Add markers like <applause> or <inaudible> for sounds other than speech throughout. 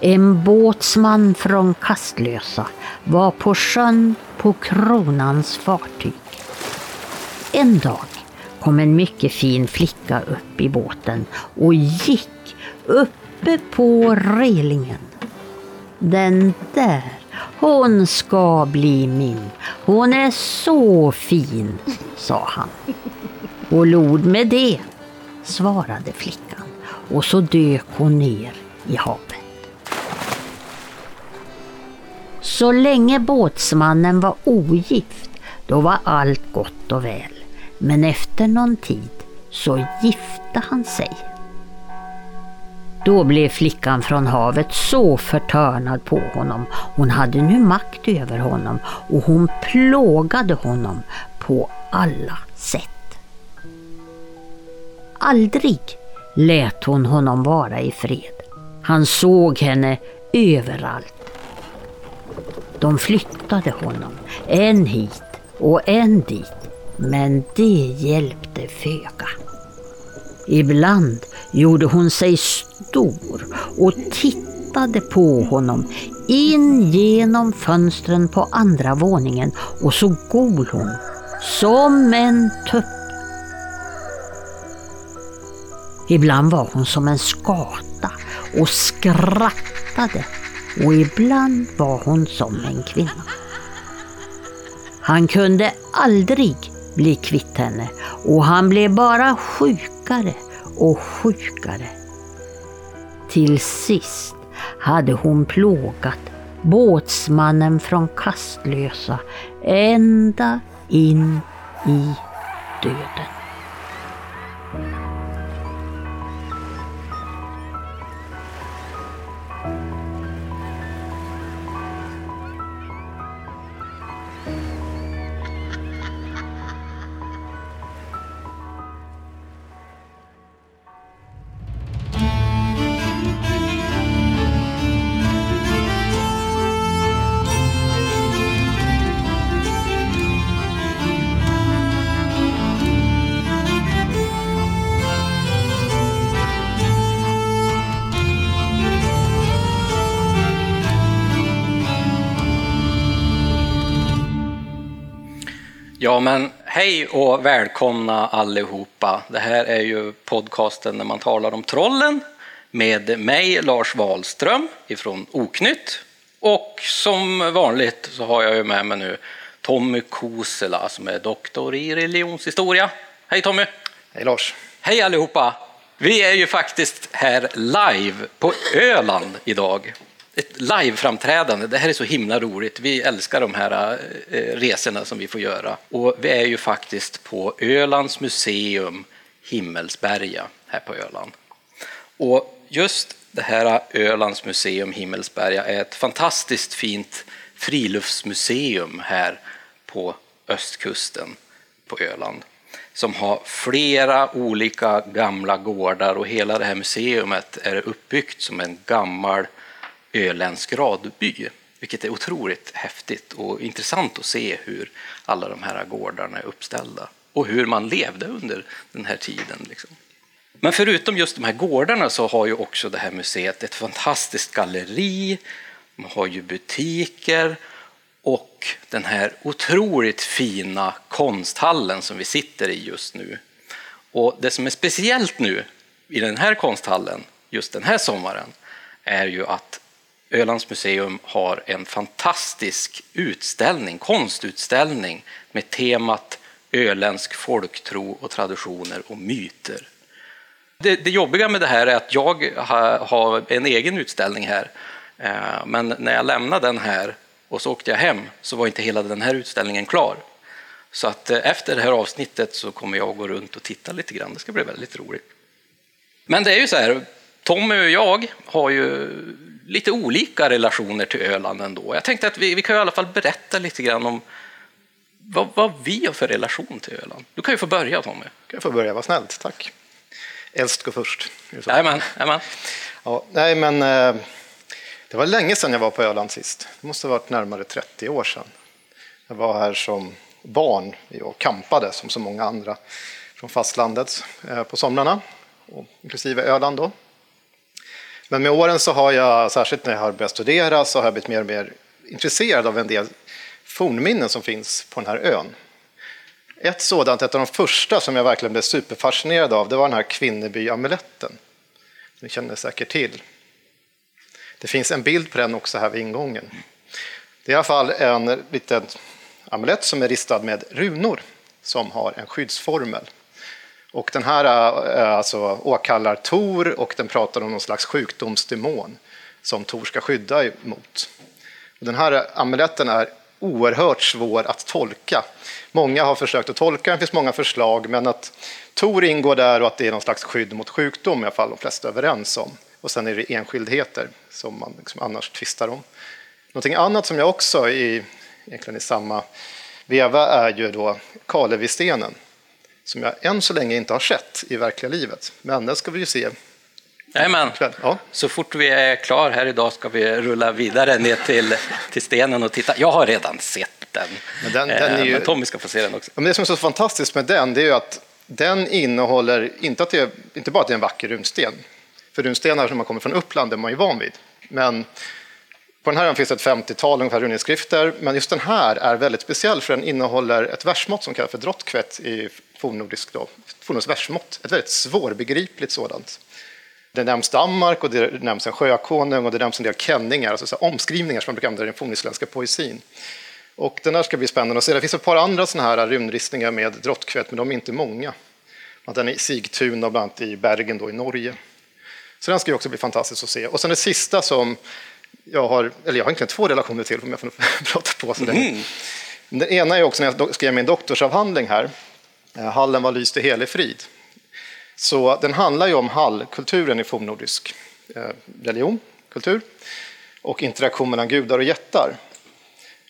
En båtsman från Kastlösa var på sjön på kronans fartyg. En dag kom en mycket fin flicka upp i båten och gick uppe på relingen. Den där, hon ska bli min. Hon är så fin, sa han. Och lod med det, svarade flickan och så dök hon ner i havet. Så länge båtsmannen var ogift, då var allt gott och väl. Men efter någon tid så gifte han sig. Då blev flickan från havet så förtörnad på honom. Hon hade nu makt över honom och hon plågade honom på alla sätt. Aldrig lät hon honom vara i fred. Han såg henne överallt. De flyttade honom, en hit och en dit, men det hjälpte föga. Ibland gjorde hon sig stor och tittade på honom in genom fönstren på andra våningen och så gol hon som en tupp. Ibland var hon som en skata och skrattade och ibland var hon som en kvinna. Han kunde aldrig bli kvitt henne och han blev bara sjukare och sjukare. Till sist hade hon plågat båtsmannen från Kastlösa ända in i döden. Ja, men hej och välkomna allihopa. Det här är ju podcasten när man talar om trollen med mig, Lars Wahlström ifrån Oknytt. Och som vanligt så har jag ju med mig nu Tommy Kosela som är doktor i religionshistoria. Hej Tommy! Hej Lars! Hej allihopa! Vi är ju faktiskt här live på Öland idag ett liveframträdande. Det här är så himla roligt. Vi älskar de här eh, resorna som vi får göra. Och vi är ju faktiskt på Ölands museum Himmelsberga här på Öland. Och just det här Ölands museum Himmelsberga är ett fantastiskt fint friluftsmuseum här på östkusten på Öland som har flera olika gamla gårdar och hela det här museet är uppbyggt som en gammal öländsk radby, vilket är otroligt häftigt och intressant att se hur alla de här gårdarna är uppställda och hur man levde under den här tiden. Liksom. Men förutom just de här gårdarna så har ju också det här museet ett fantastiskt galleri, man har ju butiker och den här otroligt fina konsthallen som vi sitter i just nu. Och det som är speciellt nu i den här konsthallen just den här sommaren är ju att Ölands museum har en fantastisk utställning, konstutställning med temat öländsk folktro och traditioner och myter. Det, det jobbiga med det här är att jag har en egen utställning här, eh, men när jag lämnade den här och så åkte jag hem så var inte hela den här utställningen klar. Så att eh, efter det här avsnittet så kommer jag att gå runt och titta lite grann. Det ska bli väldigt roligt. Men det är ju så här, Tommy och jag har ju lite olika relationer till Öland ändå. Jag tänkte att vi, vi kan i alla fall berätta lite grann om vad, vad, vi har för relation till Öland. Du kan ju få börja Tommy. Kan jag få börja, vad snällt, tack. Äldst går först. Jajamän, jajamän. Ja, nej men eh, det var länge sedan jag var på Öland sist. Det måste ha varit närmare 30 år sedan. Jag var här som barn och kampade som så många andra från fastlandet eh, på somrarna, inklusive Öland då. Men med åren så har jag, särskilt när jag har börjat studera, så har jag blivit mer och mer intresserad av en del fornminnen som finns på den här ön. Ett sådant, ett av de första som jag verkligen blev superfascinerad av, det var den här Kvinneby-amuletten. Ni känner säkert till. Det finns en bild på den också här vid ingången. Det är i alla fall en liten amulett som är ristad med runor som har en skyddsformel. Och den här eh, eh, alltså, åkallar Tor och den pratar om någon slags sjukdomsdemon som Tor ska skydda emot. Den här eh, amuletten är oerhört svår att tolka. Många har försökt att tolka den, det finns många förslag, men att Tor ingår där och att det är någon slags skydd mot sjukdom i alla fall de flesta är överens om. Och sen är det enskildheter som man liksom annars tvistar om. Någonting annat som jag också i, egentligen i samma veva är ju då Kalevistenen som jag än så länge inte har sett i verkliga livet. Men den ska vi ju se Jajamän. Ja. Så fort vi är klar här idag ska vi rulla vidare ner till, till stenen och titta. Jag har redan sett den. Men, den, den är ju... men Tommy ska få se den också. Men det som är så fantastiskt med den det är ju att den innehåller, inte, att det inte bara att det är en vacker runsten, för runstenar som man kommer från Uppland är man ju van vid, men på den här finns ett 50-tal ungefär runeskrifter, men just den här är väldigt speciell för den innehåller ett versmått som kallas för drottkvett i fornnordisk då, fornnordiskt versmått, ett väldigt svårbegripligt sådant. Det nämns Danmark och det nämns en sjökonung och det nämns en del kenningar, alltså så omskrivningar som man brukar använda i den fornisländska poesin. Och den här ska bli spännande att se. Det finns ett par andra sådana här runristningar med drottkvett, men de är inte många. Den är i Sigtuna, bland annat i Bergen då, i Norge. Så den ska också bli fantastisk att se. Och sen det sista som jag har, eller jag har egentligen två relationer till, om jag får <laughs> prata på så mm. Den ena är också när jag skrev min doktorsavhandling här, Eh, hallen var lyst i helig frid. Så den handlar ju om hallkulturen i fornnordisk eh, religion, kultur och interaktion mellan gudar och jättar.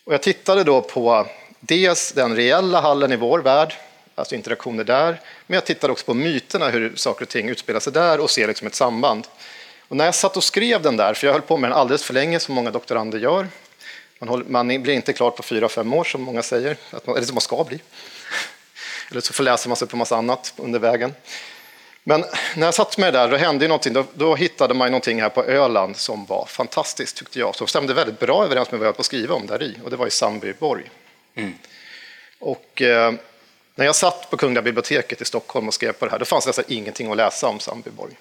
Och jag tittade då på dels den reella hallen i vår värld, alltså interaktioner där, men jag tittade också på myterna, hur saker och ting utspelar sig där och ser liksom ett samband. Och när jag satt och skrev den där, för jag höll på med den alldeles för länge som många doktorander gör, man, håller, man blir inte klar på fyra, fem år som många säger, eller som man ska bli. Eller så förläser man sig på massa annat under vägen. Men när jag satt med där, då hände ju någonting. Då, då, hittade man någonting här på Öland som var fantastiskt, tyckte jag. Som stämde väldigt bra överens med vad jag höll på att skriva om där i. Och det var i Sandbyborg. Mm. Och eh, när jag satt på Kungliga biblioteket i Stockholm och skrev på det här, då fanns det nästan ingenting att läsa om Sandbyborg.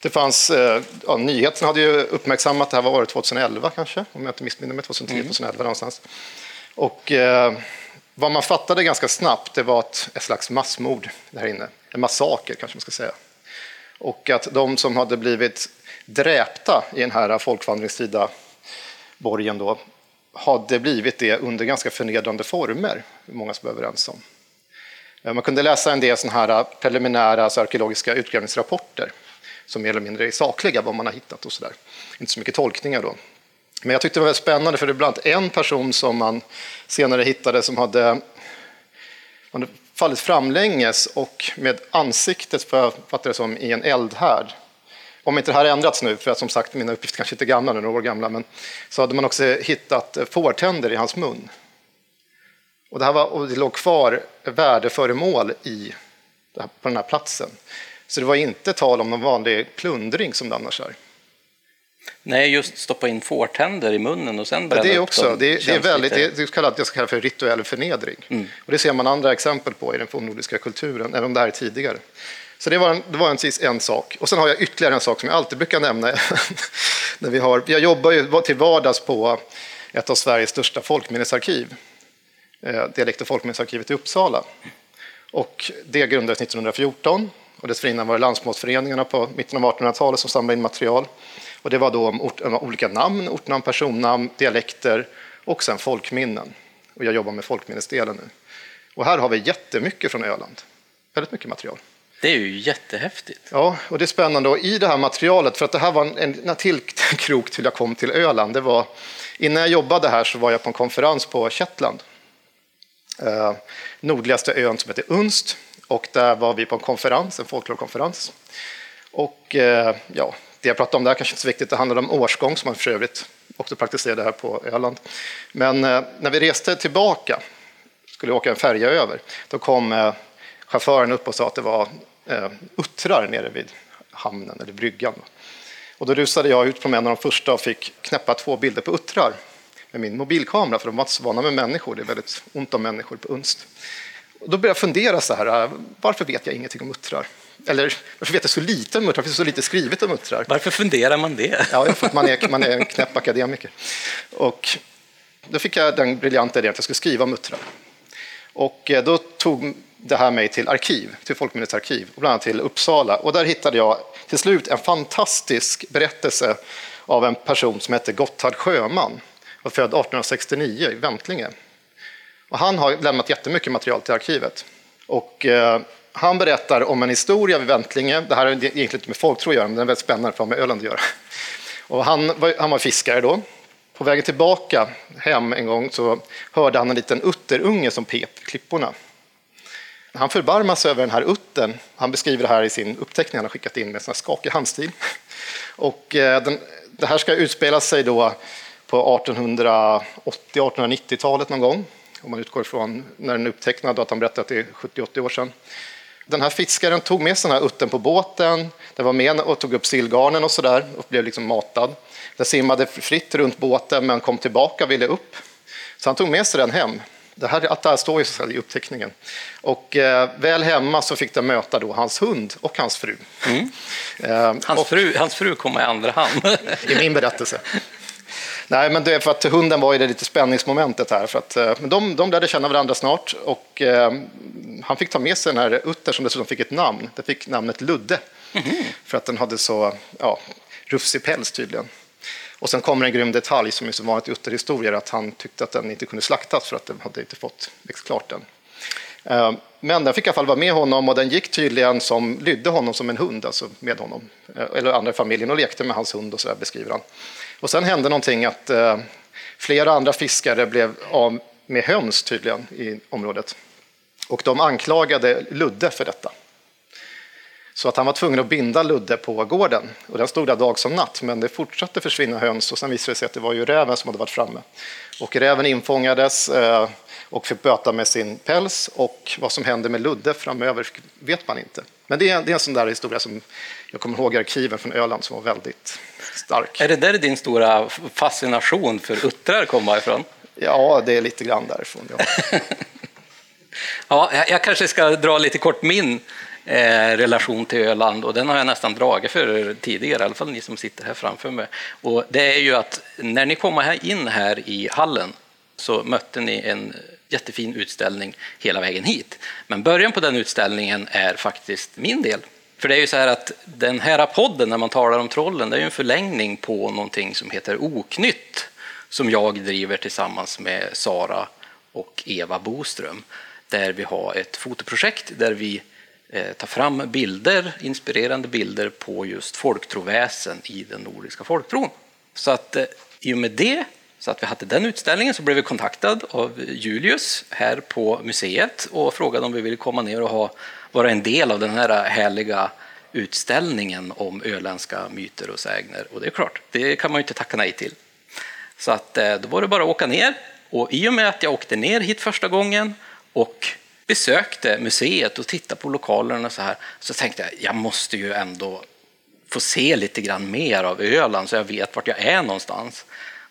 Det fanns, eh, ja, nyheterna hade ju uppmärksammat det här, vad var det, 2011 kanske? Om jag inte missminner mig, 2010, mm. 2011 någonstans. Och eh, vad man fattade ganska snabbt, det var ett, ett slags massmord där inne en massaker kanske man ska säga. Och att de som hade blivit dräpta i den här folkvandringstida borgen då, hade blivit det under ganska förnedrande former, många som är överens om. Eh, man kunde läsa en del såna här eh, preliminära alltså arkeologiska utgrävningsrapporter som mer eller mindre är sakliga, vad man har hittat och sådär. Inte så mycket tolkningar då. Men jag tyckte det var väldigt spännande för det är bland annat en person som man senare hittade som hade fallit framlänges och med ansiktet, för jag fattar det som, i en eldhärd. Om inte det här ändrats nu, för att som sagt mina uppgifter kanske inte är gamla nu, några år gamla, men så hade man också hittat fårtänder i hans mun. Och det, här var, och det låg kvar värdeföremål i, på den här platsen. Så det var inte tal om någon vanlig plundring som det annars är. Nej, just stoppa in fårtänder i munnen och sen bränna ja, det också. Upp dem. Det, det är väldigt, lite... det, är kallat, det kallas för rituell förnedring. Mm. Och det ser man andra exempel på i den fornnordiska kulturen, även om det här är tidigare. Så det var, en, det var en, en sak. Och sen har jag ytterligare en sak som jag alltid brukar nämna. <laughs> när vi har, jag jobbar ju till vardags på ett av Sveriges största folkminnesarkiv, eh, Dialekt och folkminnesarkivet i Uppsala. Och det grundades 1914 och dessförinnan var det landsmålsföreningarna på mitten av 1800-talet som samlade in material. Och det var då om ort, olika namn, ortnamn, personnamn, dialekter och sen folkminnen. Och jag jobbar med folkminnesdelen nu. Och här har vi jättemycket från Öland. Väldigt mycket material. Det är ju jättehäftigt. Ja, och det är spännande. Och i det här materialet, för att det här var en, en till krok till jag kom till Öland, det var innan jag jobbade här så var jag på en konferens på Shetland. Eh, nordligaste ön som heter Unst. Och där var vi på en konferens, en folklorkonferens. Och eh, ja, det jag pratade om där kanske inte är så viktigt, det handlade om årsgång som man för övrigt också praktiserade här på Öland. Men eh, när vi reste tillbaka, skulle åka en färja över, då kom eh, chauffören upp och sa att det var eh, uttrar nere vid hamnen eller bryggan. Och då rusade jag ut på en av de första och fick knäppa två bilder på uttrar med min mobilkamera, för de var inte så vana med människor. Det är väldigt ont om människor på Unst. Och då började jag fundera så här, eh, varför vet jag ingenting om uttrar? Eller varför vet jag så lite om uttrar? Varför finns det så lite skrivet om uttrar? Varför funderar man det? Ja, för att man är, man är en knäpp akademiker. Och då fick jag den briljanta idén att jag skulle skriva om uttrar. Och eh, då tog det här mig till arkiv, till Folkminnets arkiv, och bland annat till Uppsala. Och där hittade jag till slut en fantastisk berättelse av en person som hette Gotthard Sjöman, var född 1869 i Väntlinge. Och han har lämnat jättemycket material till arkivet. Och, eh, han berättar om en historia vid Väntlinge. Det här har egentligen inte med folktro att göra, men den är väldigt spännande för att med Öland att göra. Och han, var, han var fiskare då. På vägen tillbaka hem en gång så hörde han en liten utterunge som pep i klipporna. Han förbarmar sig över den här uttern. Han beskriver det här i sin uppteckning han har skickat in med en skakig handstil. Och eh, den, det här ska utspela sig då på 1880-1890-talet någon gång. Om man utgår från när den är upptecknad och att han berättade att det är 70-80 år sedan. Den här fiskaren tog med sig den här uttern på båten. Den var med och tog upp sillgarnen och sådär och blev liksom matad. Den simmade fritt runt båten men kom tillbaka och ville upp. Så han tog med sig den hem. Det här, att det här står ju i uppteckningen. Och eh, väl hemma så fick den möta då hans hund och hans fru. Mm. Eh, hans, och, fru hans fru kom i andra hand. I min berättelse. Nej, men det är för att hunden var ju det lite spänningsmomentet här. För att, eh, men de, de lärde känna varandra snart och eh, han fick ta med sig den här uttern som dessutom fick ett namn. Den fick namnet Ludde mm. för att den hade så ja, rufsig päls tydligen. Och sen kommer en grym detalj som är så vanligt i utterhistorier att han tyckte att den inte kunde slaktas för att den hade inte fått växt klart än. Eh, men den fick i alla fall vara med honom och den gick tydligen som lydde honom som en hund, alltså med honom, eh, eller andra i familjen och lekte med hans hund och så där beskriver han. Och sen hände någonting att eh, flera andra fiskare blev av med höns tydligen i området. Och de anklagade Ludde för detta. Så att han var tvungen att binda Ludde på gården. Och den stod där dag som natt, men det fortsatte försvinna höns och sen visade det sig att det var ju räven som hade varit framme. Och räven infångades eh, och fick böta med sin päls och vad som hände med Ludde framöver vet man inte. Men det är, det är en sån där historia som jag kommer ihåg i arkiven från Öland som var väldigt stark. Är det där din stora fascination för uttrar kommer ifrån? Ja, det är lite grann därifrån. Ja, <laughs> ja jag kanske ska dra lite kort min eh, relation till Öland och den har jag nästan dragit för tidigare, i alla fall ni som sitter här framför mig. Och det är ju att när ni kommer in här i hallen så mötte ni en jättefin utställning hela vägen hit. Men början på den utställningen är faktiskt min del. För det är ju så här att den här podden, när man talar om trollen, det är ju en förlängning på någonting som heter Oknytt, som jag driver tillsammans med Sara och Eva Boström, där vi har ett fotoprojekt där vi eh, tar fram bilder, inspirerande bilder på just folktroväsen i den nordiska folktron. Så att eh, i och med det så att vi hade den utställningen så blev vi kontaktad av Julius här på museet och frågade om vi ville komma ner och ha, vara en del av den här härliga utställningen om öländska myter och sägner. Och det är klart, det kan man ju inte tacka nej till. Så att eh, då var det bara att åka ner och i och med att jag åkte ner hit första gången och besökte museet och tittade på lokalerna så här så tänkte jag jag måste ju ändå få se lite grann mer av Öland så jag vet vart jag är någonstans.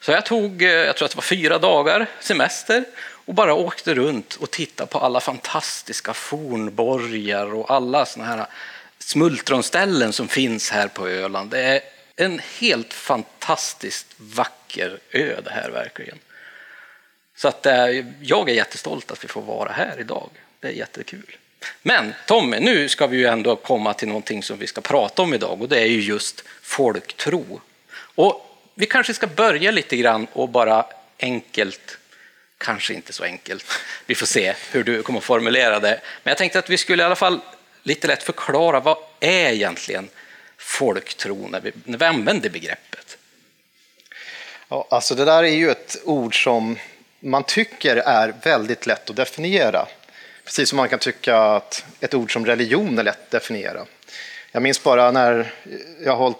Så jag tog, eh, jag tror att det var fyra dagar semester och bara åkte runt och tittade på alla fantastiska fornborgar och alla såna här smultronställen som finns här på Öland. Det är en helt fantastiskt vacker ö det här verkligen. Så att eh, jag är jättestolt att vi får vara här idag. Det är jättekul. Men Tommy, nu ska vi ju ändå komma till någonting som vi ska prata om idag och det är ju just folktro. Och vi kanske ska börja lite grann och bara enkelt, kanske inte så enkelt, vi får se hur du kommer att formulera det. Men jag tänkte att vi skulle i alla fall lite lätt förklara vad är egentligen folktro när vi, när vi använder begreppet? Ja, alltså det där är ju ett ord som man tycker är väldigt lätt att definiera. Precis som man kan tycka att ett ord som religion är lätt att definiera. Jag minns bara när jag har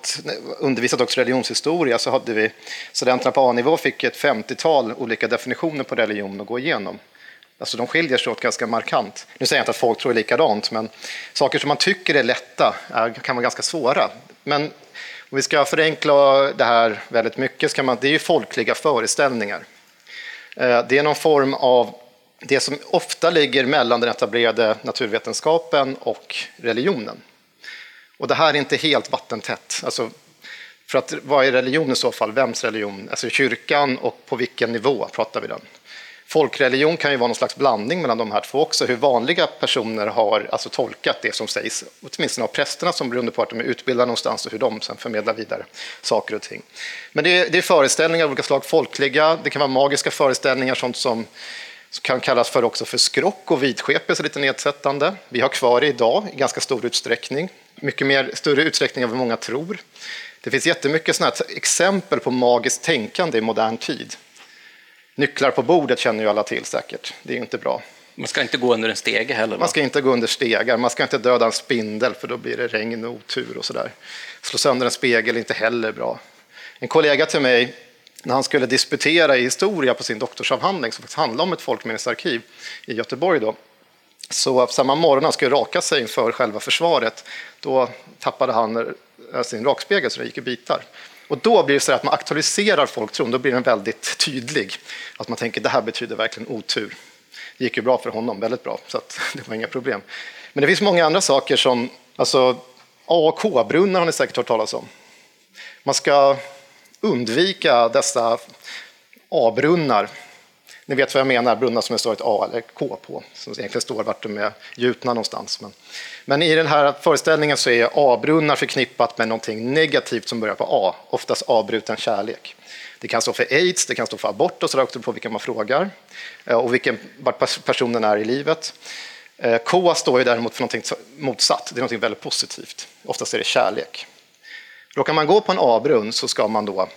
undervisat också religionshistoria så hade vi studenterna på A-nivå fick ett 50-tal olika definitioner på religion att gå igenom. Alltså de skiljer sig åt ganska markant. Nu säger jag inte att folk tror likadant, men saker som man tycker är lätta är, kan vara ganska svåra. Men Om vi ska förenkla det här väldigt mycket, så man, det är ju folkliga föreställningar. Eh, det är någon form av det som ofta ligger mellan den etablerade naturvetenskapen och religionen. Och det här är inte helt vattentätt. Alltså, för att, vad är religion i så fall? Vems religion? Alltså kyrkan och på vilken nivå pratar vi den? Folkreligion kan ju vara någon slags blandning mellan de här två också, hur vanliga personer har alltså tolkat det som sägs, åtminstone av prästerna som beroende på att de är utbildade någonstans och hur de sen förmedlar vidare saker och ting. Men det är, det är föreställningar av olika slag, folkliga, det kan vara magiska föreställningar, sånt som kan kallas för också för skrock och vidskepelse, lite nedsättande. Vi har kvar det idag i ganska stor utsträckning, mycket mer större utsträckning än vad många tror. Det finns jättemycket såna exempel på magiskt tänkande i modern tid. Nycklar på bordet känner ju alla till säkert. Det är inte bra. Man ska inte gå under en stege heller? Va? Man ska inte gå under stegar. Man ska inte döda en spindel för då blir det regn och otur och sådär. Slå sönder en spegel är inte heller bra. En kollega till mig, när han skulle disputera i historia på sin doktorsavhandling som faktiskt handlade om ett folkminnesarkiv i Göteborg då, så samma morgon han skulle raka sig inför själva försvaret, då tappade han eh, sin rakspegel så den gick i bitar. Och då blir det så att man aktualiserar folktron, då blir den väldigt tydlig. Att man tänker det här betyder verkligen otur. Det gick ju bra för honom, väldigt bra, så <laughs> det var inga problem. Men det finns många andra saker som, alltså A och K-brunnar har ni säkert hört talas om. Man ska undvika dessa A-brunnar ni vet vad jag menar, brunnar som det står ett A eller K på, som egentligen står vart de är gjutna någonstans. Men, men i den här föreställningen så är A-brunnar förknippat med någonting negativt som börjar på A, oftast avbruten kärlek. Det kan stå för aids, det kan stå för abort och så också på vilka man frågar eh, och vilken, vart personen är i livet. Eh, K står ju däremot för någonting motsatt, det är någonting väldigt positivt. Oftast är det kärlek. Råkar man gå på en A-brunn så ska man då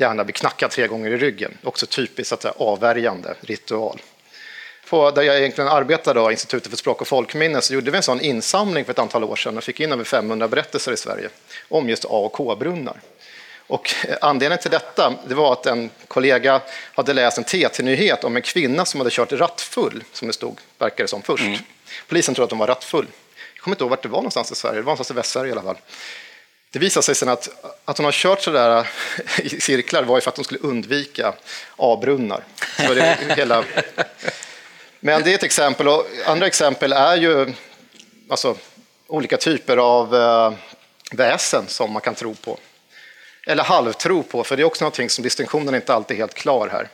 gärna bli knackad tre gånger i ryggen. Också typiskt att säga, avvärjande ritual. På där jag egentligen arbetar, då, Institutet för språk och folkminne, så gjorde vi en sån insamling för ett antal år sedan och fick in över 500 berättelser i Sverige om just A och K-brunnar. Och anledningen till detta det var att en kollega hade läst en TT-nyhet om en kvinna som hade kört rattfull, som det stod, verkade som först. Mm. Polisen trodde att hon var rattfull. Jag kommer inte ihåg vart det var någonstans i Sverige, det var någonstans i Västsverige i alla fall. Det visade sig sen att, att hon har kört så där äh, i cirklar var ju för att hon skulle undvika A-brunnar. hela... Men det är ett exempel. Och andra exempel är ju alltså, olika typer av eh, väsen som man kan tro på. Eller halvtro på, för det är också någonting som distinktionen inte alltid är helt klar här.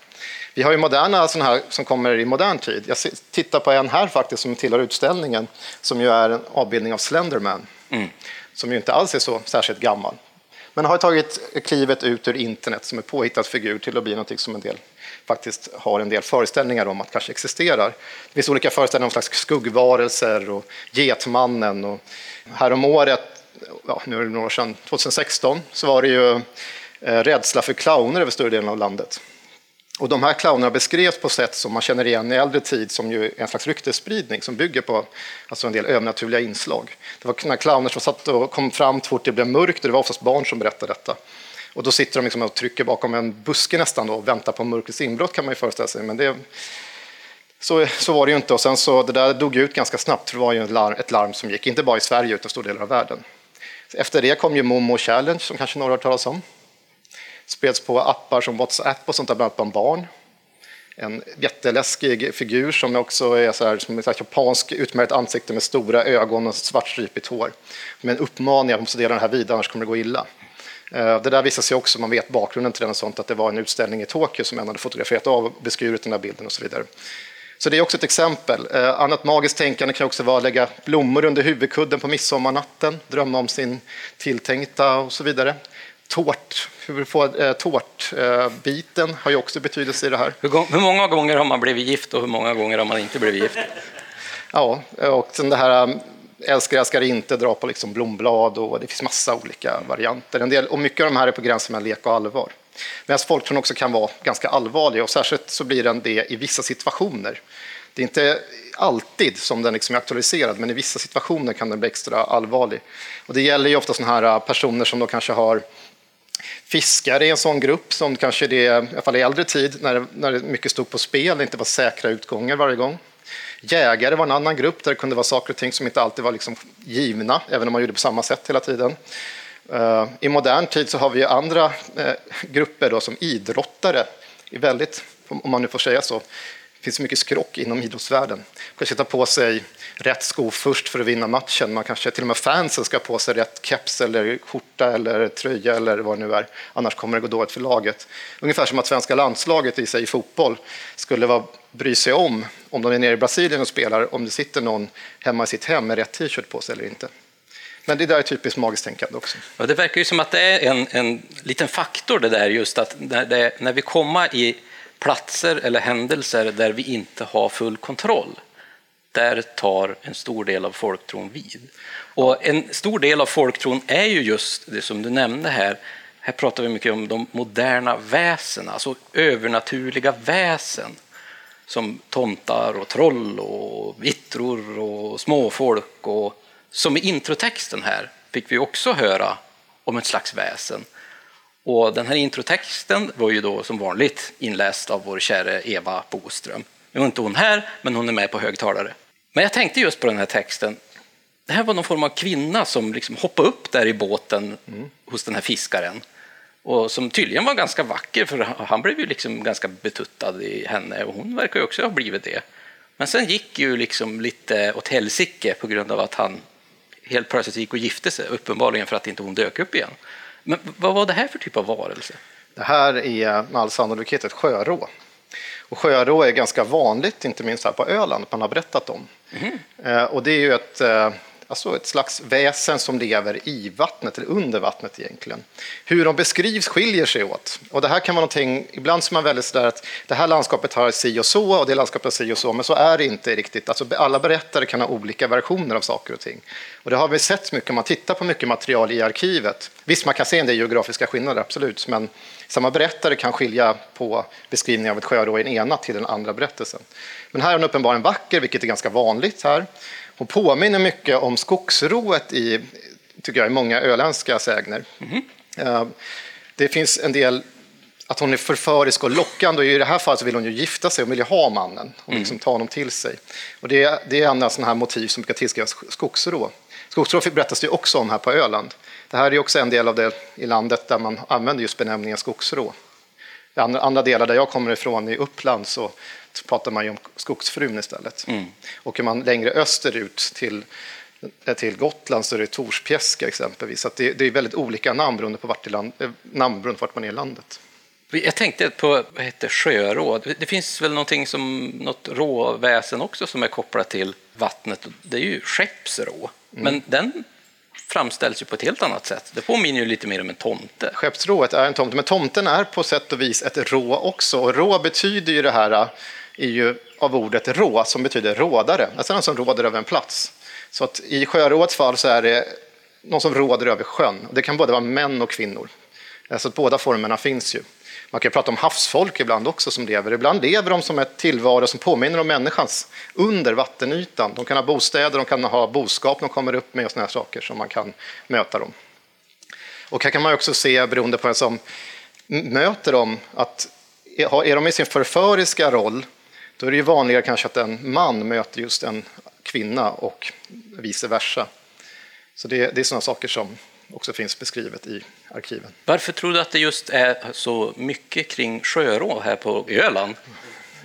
Vi har ju moderna sådana här som kommer i modern tid. Jag tittar på en här faktiskt som tillhör utställningen som ju är en avbildning av Slenderman. Mm som ju inte alls är så särskilt gammal. Men har tagit klivet ut ur internet som en påhittad figur till att bli något som en del faktiskt har en del föreställningar om att kanske existerar. Det finns olika föreställningar om slags skuggvarelser och Getmannen. Och häromåret, ja, nu är det några år sedan, 2016, så var det ju eh, rädsla för clowner över större delen av landet. Och de här clownerna beskrevs på sätt som man känner igen i äldre tid som ju en slags ryktesspridning som bygger på alltså en del övernaturliga inslag. Det var clowner som satt och kom fram så fort det blev mörkt och det var oftast barn som berättade detta. Och då sitter de liksom och trycker bakom en buske nästan då och väntar på mörkrets inbrott kan man ju föreställa sig. Men det, så, så var det ju inte och sen så det där dog ut ganska snabbt för det var ju ett larm, ett larm som gick, inte bara i Sverige utan i stora delar av världen. Efter det kom ju Momo Challenge som kanske några har hört talas om spreds på appar som WhatsApp och sånt där, bland annat bland barn. En jätteläskig figur som också är så här, som ett japansk utmärkt ansikte med stora ögon och svartstripigt hår. Med en uppmaning att man måste dela den här vidare, annars kommer det gå illa. Eh, det där visar sig också, man vet bakgrunden till den och sånt, att det var en utställning i Tokyo som en hade fotograferat av och beskurit den här bilden och så vidare. Så det är också ett exempel. Eh, annat magiskt tänkande kan också vara att lägga blommor under huvudkudden på midsommarnatten, drömma om sin tilltänkta och så vidare tårt, hur får eh, tårtbiten eh, har ju också betydelse i det här. Hur, hur, många gånger har man blivit gift och hur många gånger har man inte blivit gift? ja, och sen det här um, älskar, älskar inte, dra på liksom blomblad och det finns massa olika varianter. En del, och mycket av de här är på gränsen mellan lek och allvar. Medan folktron också kan vara ganska allvarliga och särskilt så blir den det i vissa situationer. Det är inte alltid som den liksom är aktualiserad, men i vissa situationer kan den bli extra allvarlig. Och det gäller ju ofta sådana här uh, personer som då kanske har Fiskare är en sån grupp som kanske det, i alla fall i äldre tid, när, när mycket stod på spel, det inte var säkra utgångar varje gång. Jägare var en annan grupp där det kunde vara saker och ting som inte alltid var liksom givna, även om man gjorde på samma sätt hela tiden. Eh, I modern tid så har vi andra eh, grupper då, som idrottare, är väldigt, om man nu får säga så, det finns mycket skrock inom idrottsvärlden. Man ska tar på sig rätt sko först för att vinna matchen. Man kanske till och med fansen ska ha på sig rätt keps eller skjorta eller tröja eller vad det nu är. Annars kommer det gå dåligt för laget. Ungefär som att svenska landslaget i sig i fotboll skulle vara, bry sig om, om de är nere i Brasilien och spelar, om det sitter någon hemma i sitt hem med rätt t-shirt på sig eller inte. Men det där är typiskt magiskt tänkande också. Ja, det verkar ju som att det är en, en liten faktor det där just att när, det, när vi kommer i platser eller händelser där vi inte har full kontroll, där tar en stor del av folktron vid. Och en stor del av folktron är ju just det som du nämnde här. Här pratar vi mycket om de moderna väsen, alltså övernaturliga väsen som tomtar och troll och vittror och småfolk. Och, som i introtexten här fick vi också höra om ett slags väsen. Och den här introtexten var ju då som vanligt inläst av vår kära Eva Boström. Nu är inte hon här, men hon är med på högtalare. Men jag tänkte just på den här texten. Det här var någon form av kvinna som liksom hoppade upp där i båten mm. hos den här fiskaren. Och som tydligen var ganska vacker, för han blev ju liksom ganska betuttad i henne och hon verkar ju också ha blivit det. Men sen gick ju liksom lite åt helsike på grund av att han helt plötsligt gick och gifte sig, uppenbarligen för att inte hon dök upp igen. Men vad var det här för typ av varelse? Det här är med all sannolikhet ett sjörå. Och sjörå är ganska vanligt, inte minst här på Öland, man har berättat om. Mm. Och det är ju ett eh, alltså ett slags väsen som lever i vattnet, eller under vattnet egentligen. Hur de beskrivs skiljer sig åt. Och det här kan vara någonting, ibland så är man väldigt sådär att det här landskapet har si och så och det landskapet har si och så, men så är det inte riktigt. Alltså alla berättare kan ha olika versioner av saker och ting. Och det har vi sett mycket om man tittar på mycket material i arkivet. Visst, man kan se en del geografiska skillnader, absolut, men samma berättare kan skilja på beskrivningen av ett sjörå i den ena till den andra berättelsen. Men här är den uppenbarligen vacker, vilket är ganska vanligt här. Hon påminner mycket om skogsrået i, tycker jag, i många öländska sägner. Mm. Det finns en del att hon är förförisk och lockande och i det här fallet vill hon ju gifta sig och vill ju ha mannen och mm. liksom ta honom till sig. Och det, det är andra sådana här motiv som brukar tillskrivas skogsrå. Skogsrå berättas det också om här på Öland. Det här är också en del av det i landet där man använder just benämningen skogsrå. I andra, andra delar där jag kommer ifrån, i Uppland, så pratar man ju om skogsfrun istället. Mm. Och är man längre österut till, till Gotland så är det Torspjäska exempelvis. Så det, det, är väldigt olika namn beroende på vart, land, eh, namn beroende på vart man är i landet. Jag tänkte på vad heter sjörå. Det finns väl någonting som något råväsen också som är kopplat till vattnet. Det är ju skeppsrå. Mm. Men den framställs ju på ett helt annat sätt. Det påminner ju lite mer om en tomte. Skeppsrået är en tomte, men tomten är på sätt och vis ett rå också. Och rå betyder ju det här är ju av ordet rå som betyder rådare, alltså någon som råder över en plats. Så att i sjöråets fall så är det någon som råder över sjön. Det kan både vara män och kvinnor. Så att båda formerna finns ju. Man kan prata om havsfolk ibland också som lever. Ibland lever de som ett tillvaro som påminner om människans under vattenytan. De kan ha bostäder, de kan ha boskap de kommer upp med och sådana saker som man kan möta dem. Och här kan man också se, beroende på vem som möter dem, att är de i sin förföriska roll då är det ju vanligare kanske att en man möter just en kvinna och vice versa. Så det, det är sådana saker som också finns beskrivet i arkiven. Varför tror du att det just är så mycket kring sjörå här på Öland?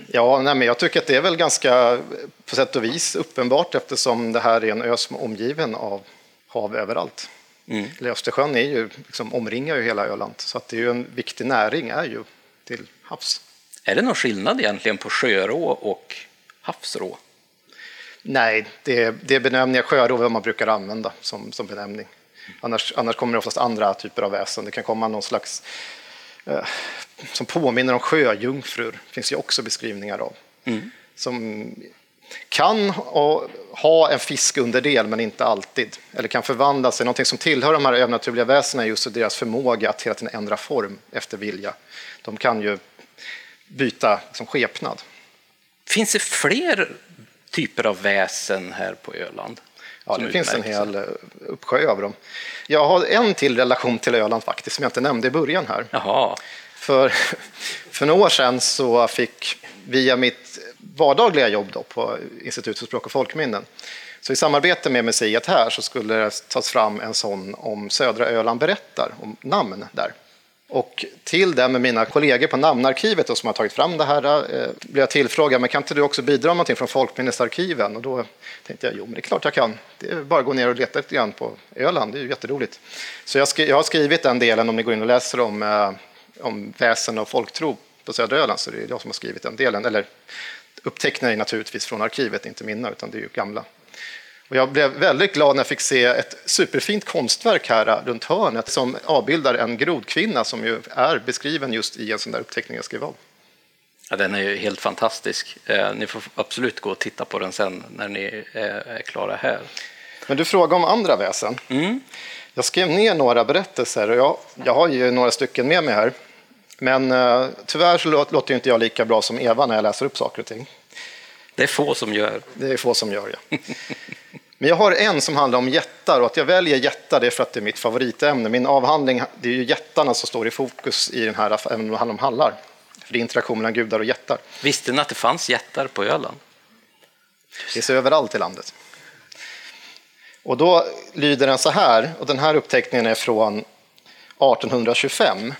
Ja, nej, men jag tycker att det är väl ganska på sätt och vis uppenbart eftersom det här är en ö som är omgiven av hav överallt. Mm. Östersjön är ju, liksom, omringar ju hela Öland så att det är ju en viktig näring är ju till havs. Är det någon skillnad egentligen på sjörå och havsrå? Nej, det, det är benämningar. Sjörå vad man brukar använda som, som benämning. Annars, annars kommer det oftast andra typer av väsen. Det kan komma någon slags eh, som påminner om sjöjungfrur. Det finns ju också beskrivningar av. Mm. Som kan ha en fiskunderdel, men inte alltid. Eller kan förvandla sig. Någonting som tillhör de här övernaturliga väsena är just deras förmåga att hela tiden ändra form efter vilja. De kan ju byta som skepnad. Finns det fler typer av väsen här på Öland. Ja, det finns en hel eh, uppsjö av dem. Jag har en till relation till Öland faktiskt, som jag inte nämnde i början här. Jaha, För, <laughs> för några år sedan så fick, via mitt vardagliga jobb då på Institutet för språk och folkminnen, så i samarbete med museet här så skulle det tas fram en sån om södra Öland berättar, om namn där. Och till det med mina kollegor på namnarkivet då, som har tagit fram det här eh, blev jag tillfrågad, men kan inte du också bidra med någonting från folkminnesarkiven? Och då tänkte jag, jo men det är klart jag kan. Det är bara att gå ner och leta lite grann på Öland, det är ju jätteroligt. Så jag, skri- jag har skrivit den delen om ni går in och läser om, eh, om väsen och folktro på södra Öland, så det är jag som har skrivit den delen. Eller upptecknar är naturligtvis från arkivet, inte mina, utan det är ju gamla. Och jag blev väldigt glad när jag fick se ett superfint konstverk här runt hörnet som avbildar en grodkvinna som ju är beskriven just i en sån där uppteckning jag skrev av. ja, den är ju helt fantastisk. Eh, ni får absolut gå och titta på den sen när ni eh, är klara här. Men du frågade om andra väsen. Jag skrev ner några berättelser och jag, jag har ju några stycken med mig här. Men eh, tyvärr så låter, inte jag lika bra som Eva när jag läser upp saker och ting. Det är få som gör. Det är få som gör det. <laughs> Men jag har en som handlar om jättar och att jag väljer jättar det är för att det är mitt favoritämne. Min avhandling, det är ju jättarna som står i fokus i den här, även om det handlar om hallar. För det är interaktion mellan gudar och jättar. Visste ni att det fanns jättar på Öland? Det finns överallt i landet. Och då lyder den så här, och den här uppteckningen är från 1825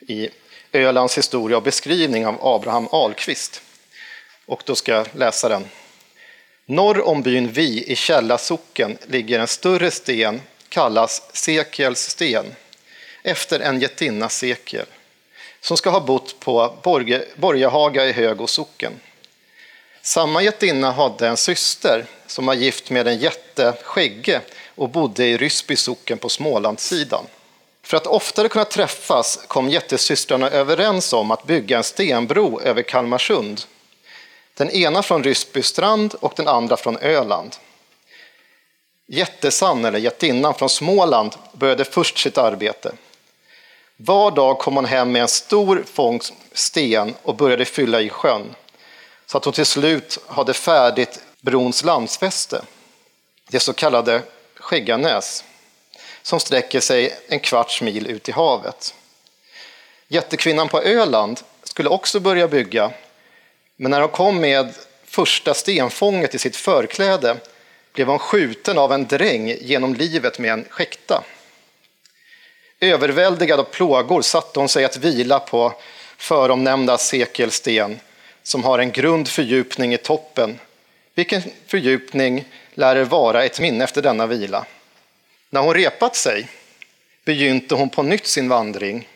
i Ölands historia och beskrivning av Abraham Ahlqvist. Och då ska jag läsa den. Norr om byn Vi i Källa socken ligger en större sten, kallas Sekels sten, efter en jättinna Sekel, som ska ha bott på Borge, Borgehaga i Högå socken. Samma jättinna hade en syster som var gift med en jätte Skägge och bodde i Ryssby socken på Smålandssidan. För att oftare kunna träffas kom jättesystrarna överens om att bygga en stenbro över Kalmarsund. Den ena från Ryssby strand och den andra från Öland. Jättesan, eller jättinnan från Småland, började först sitt arbete. Var dag kom hon hem med en stor fångst sten och började fylla i sjön så att hon till slut hade färdigt brons landsfäste, det så kallade Skägganäs, som sträcker sig en kvarts mil ut i havet. Jättekvinnan på Öland skulle också börja bygga, men när hon kom med första stenfånget i sitt förkläde blev hon skjuten av en dräng genom livet med en skäkta. Överväldigad av plågor satte hon sig att vila på föromnämnda sekelsten som har en grund fördjupning i toppen, vilken fördjupning lär vara ett minne efter denna vila. När hon repat sig begynte hon på nytt sin vandring,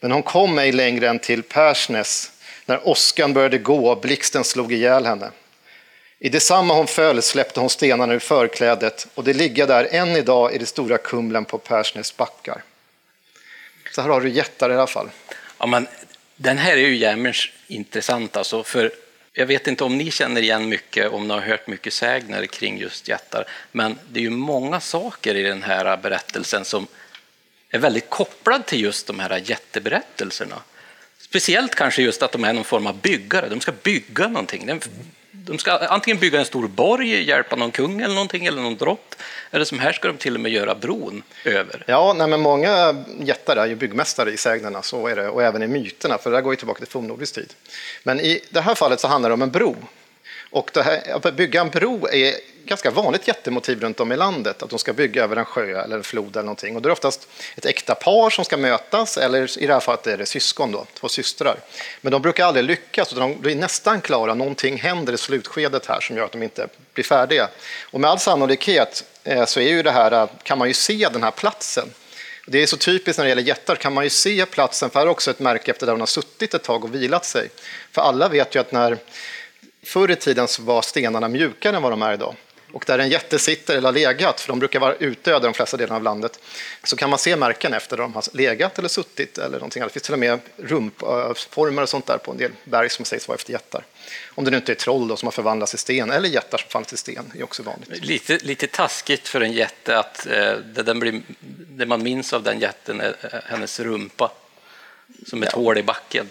men hon kom ej längre än till Persnäs när åskan började gå och blixten slog ihjäl henne. I detsamma hon föll släppte hon stenarna ur förklädet och det ligger där än idag i det stora Kumlen på Persnäs backar. Så här har du jättar i alla fall. Ja, men den här är ju jämmerns intressant alltså, för jag vet inte om ni känner igen mycket, om ni har hört mycket sägner kring just jättar, men det är ju många saker i den här berättelsen som är väldigt kopplad till just de här jätteberättelserna. Speciellt kanske just att de är någon form av byggare, de ska bygga någonting. De ska antingen bygga en stor borg, hjälpa någon kung eller någonting, eller någon drott, eller som här ska de till och med göra bron över. Ja, nej, men många jättar är ju byggmästare i sägnerna, så är det, och även i myterna, för det där går ju tillbaka till fornnordisk tid. Men i det här fallet så handlar det om en bro. Och det här, att bygga en bro är ganska vanligt jättemotiv runt om i landet, att de ska bygga över en sjö eller en flod eller någonting. Och det är oftast ett äkta par som ska mötas, eller i det här fallet är det syskon, då, två systrar. Men de brukar aldrig lyckas, utan de blir nästan klara. Någonting händer i slutskedet här som gör att de inte blir färdiga. Och med all sannolikhet eh, så är ju det här, eh, kan man ju se den här platsen. Det är så typiskt när det gäller jättar, kan man ju se platsen, för här är också ett märke efter där hon har suttit ett tag och vilat sig. För alla vet ju att när Förr i tiden så var stenarna mjukare än vad de är idag. Och där en jätte sitter eller har legat, för de brukar vara utdöda de flesta delarna av landet, så kan man se märken efter där de har legat eller suttit eller någonting annat. Det finns till och med rumpformer och sånt där på en del berg som sägs vara efter jättar. Om det nu inte är troll då, som har förvandlats i sten, eller jättar som fallit i sten, är också vanligt. Lite, lite taskigt för en jätte att eh, det, den blir, det man minns av den jätten är hennes rumpa, som ett hål i backen.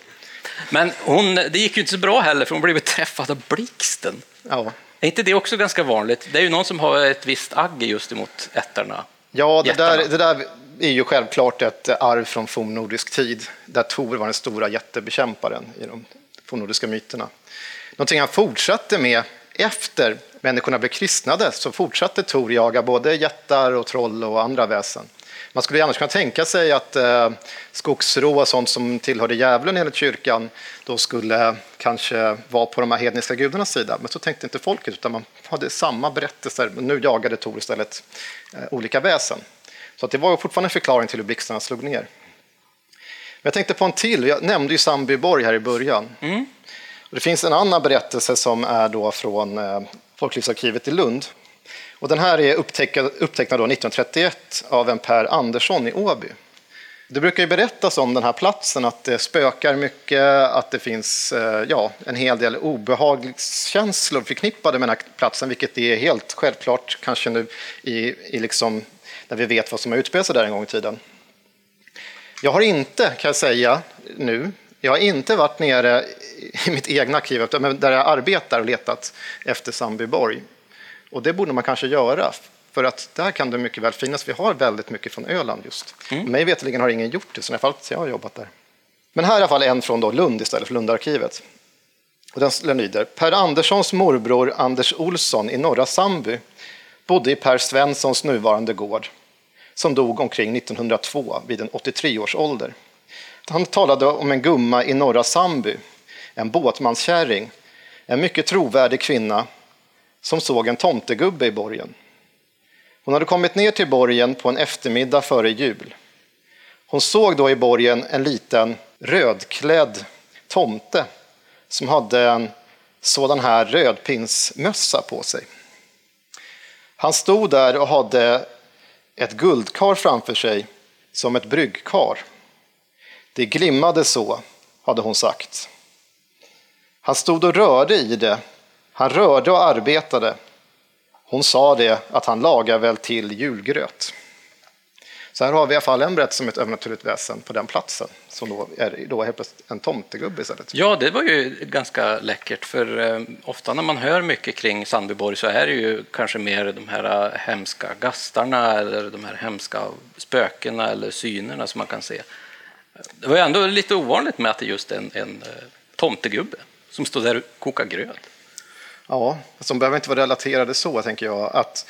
Men hon, det gick ju inte så bra heller, för hon blev träffad av blixten. Ja. Är inte det också ganska vanligt? Det är ju någon som har ett visst agg just emot ätterna. Ja, det Jättarna. där, det där är ju självklart ett arv från fornnordisk tid, där Tor var den stora jättebekämparen i de fornnordiska myterna. Någonting han fortsatte med efter människorna blev kristnade, så fortsatte Tor jaga både jättar och troll och andra väsen. Man skulle annars kunna tänka sig att eh, skogsrå och sånt som tillhörde djävulen enligt kyrkan då skulle kanske vara på de här hedniska gudarnas sida. Men så tänkte inte folket, utan man hade samma berättelser. Men nu jagade Tor istället eh, olika väsen. Så att det var fortfarande en förklaring till hur blixtarna slog ner. Men jag tänkte på en till. Jag nämnde ju Sandbyborg här i början. Och det finns en annan berättelse som är då från eh, Folklivsarkivet i Lund. Och den här är upptecknad då 1931 av en Per Andersson i Åby. Det brukar ju berättas om den här platsen att det spökar mycket, att det finns eh, ja, en hel del obehagskänslor förknippade med den här platsen, vilket är helt självklart kanske nu i, i liksom, när vi vet vad som har utspelat sig där en gång i tiden. Jag har inte, kan jag säga nu, jag har inte varit nere i mitt egna arkiv, men där jag arbetar och letat efter Sandbyborg. Och det borde man kanske göra, för att där kan det mycket väl finnas. Vi har väldigt mycket från Öland just. Mig veterligen har ingen gjort det, så i alla fall jag har jobbat där. Men här är i alla fall en från då Lund istället för Lundarkivet. Och den lyder, Per Anderssons morbror Anders Olsson i norra Sandby bodde i Per Svenssons nuvarande gård, som dog omkring 1902 vid en 83 års ålder. Han talade om en gumma i norra Sandby, en båtmanskärring, en mycket trovärdig kvinna som såg en tomtegubbe i borgen. Hon hade kommit ner till borgen på en eftermiddag före jul. Hon såg då i borgen en liten rödklädd tomte som hade en sådan här rödpinsmössa på sig. Han stod där och hade ett guldkar framför sig som ett bryggkar. Det glimmade så, hade hon sagt. Han stod och rörde i det. Han rörde och arbetade. Hon sa det att han lagar väl till julgröt. Så här har vi i alla fall en berättelse om ett övernaturligt väsen på den platsen som då är då helt plötsligt en tomtegubbe istället. Ja, det var ju ganska läckert, för eh, ofta när man hör mycket kring Sandbyborg så är det ju kanske mer de här eh, hemska gastarna eller de här hemska spökena eller synerna som man kan se. Det var ju ändå lite ovanligt med att det just är en, en eh, tomtegubbe som står där och kokar gröt. Ja, de behöver inte vara relaterade så, tänker jag. Att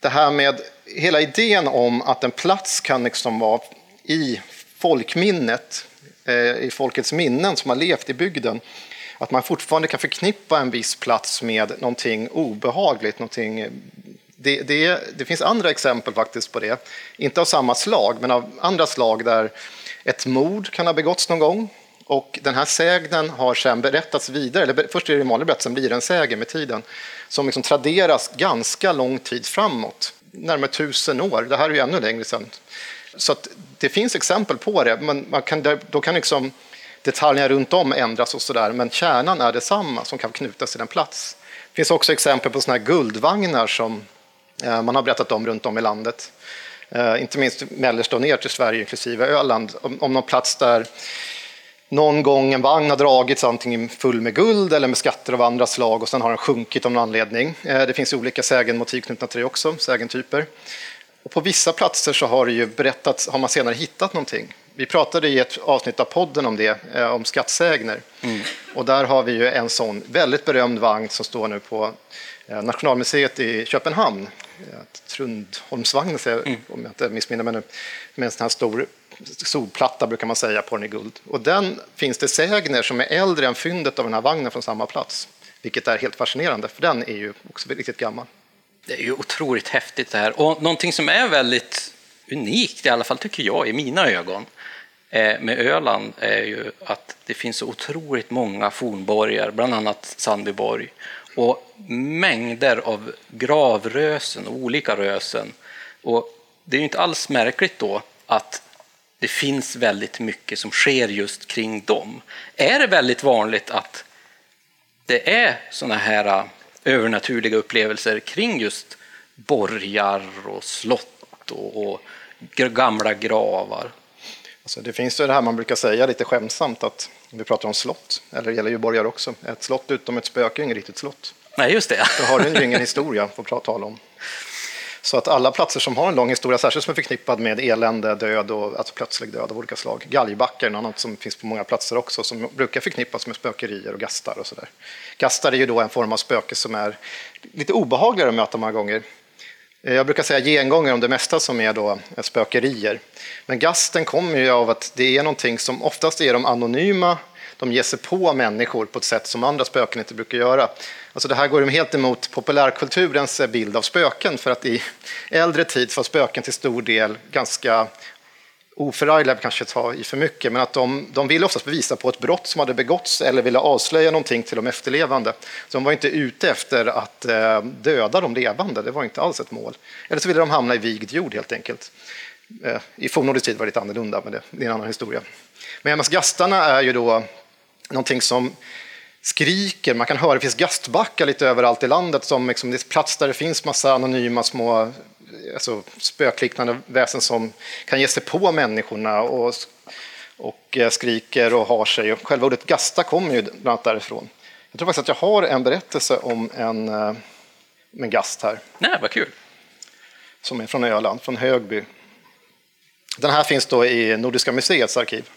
det här med hela idén om att en plats kan liksom vara i folkminnet, eh, i folkets minnen som har levt i bygden, att man fortfarande kan förknippa en viss plats med någonting obehagligt, någonting det, det, det, finns andra exempel faktiskt på det, inte av samma slag, men av andra slag där ett mord kan ha begåtts någon gång och den här sägnen har sen berättats vidare, eller först är det en vanlig berättelse, sen blir det en sägen med tiden, som liksom traderas ganska lång tid framåt, närmare tusen år. Det här är ju ännu längre sedan. Så att det finns exempel på det, men man kan, då kan liksom detaljerna runt om ändras och sådär, men kärnan är detsamma som kan knutas till en plats. Det finns också exempel på sådana här guldvagnar som eh, man har berättat om runt om i landet. Eh, inte minst mellersta och ner till Sverige, inklusive Öland, om någon plats där någon gång en vagn har dragits antingen full med guld eller med skatter av andra slag och sen har den sjunkit av någon anledning. Eh, det finns olika sägenmotiv knutna till det också, sägentyper. Och på vissa platser så har det ju berättats, har man senare hittat någonting. Vi pratade i ett avsnitt av podden om det, eh, om skattsägner. Mm. Och där har vi ju en sån väldigt berömd vagn som står nu på eh, Nationalmuseet i Köpenhamn. Trundholmsvagnen, mm. om jag inte missminner mig nu, med en sån här stor solplatta brukar man säga på den i guld. Och den finns det sägner som är äldre än fyndet av den här vagnen från samma plats. Vilket är helt fascinerande, för den är ju också riktigt gammal. Det är ju otroligt häftigt det här. Och någonting som är väldigt unikt, i alla fall tycker jag, i mina ögon, eh, med Öland är ju att det finns så otroligt många fornborgar, bland annat Sandbyborg, och mängder av gravrösen och olika rösen. Och det är ju inte alls märkligt då att det finns väldigt mycket som sker just kring dem. Är det väldigt vanligt att det är sådana här äh, övernaturliga upplevelser kring just borgar och slott och, och gamla gravar? Alltså det finns ju det här man brukar säga lite skämtsamt att vi pratar om slott, eller det gäller ju borgar också, ett slott utom ett spöke är inget riktigt slott. Nej, just det. Då har den ju ingen <laughs> historia att tala om. Så att alla platser som har en lång historia, särskilt som är förknippad med elände, död och alltså plötslig död av olika slag. Galgbackar är något annat som finns på många platser också, som brukar förknippas med spökerier och gastar och sådär. Gastar är ju då en form av spöke som är lite obehagligare att möta många gånger. Eh, jag brukar säga gengångar om det mesta som är då eh, spökerier. Men gasten kommer ju av att det är någonting som oftast är de anonyma, de ger sig på människor på ett sätt som andra spöken inte brukar göra. Alltså det här går helt emot populärkulturens eh, bild av spöken för att i äldre tid var spöken till stor del ganska oförargliga, kanske ta i för mycket, men att de, de ville oftast bevisa på ett brott som hade begåtts eller ville avslöja någonting till de efterlevande. Så de var inte ute efter att eh, döda de levande, det var inte alls ett mål. Eller så ville de hamna i vigd jord helt enkelt. Eh, I fornnordisk tid var det lite annorlunda, men det, det är en annan historia. Men gastarna är ju då någonting som skriker. Man kan höra, det finns gastbackar lite överallt i landet som liksom, det är plats där det finns massa anonyma små alltså, spökliknande väsen som kan ge sig på människorna och, och eh, skriker och har sig. Och själva ordet gasta kommer ju bland annat därifrån. Jag tror faktiskt att jag har en berättelse om en, eh, en gast här. Nej, vad kul. Som är från Öland, från Högby. Den här finns då i Nordiska museets arkiv.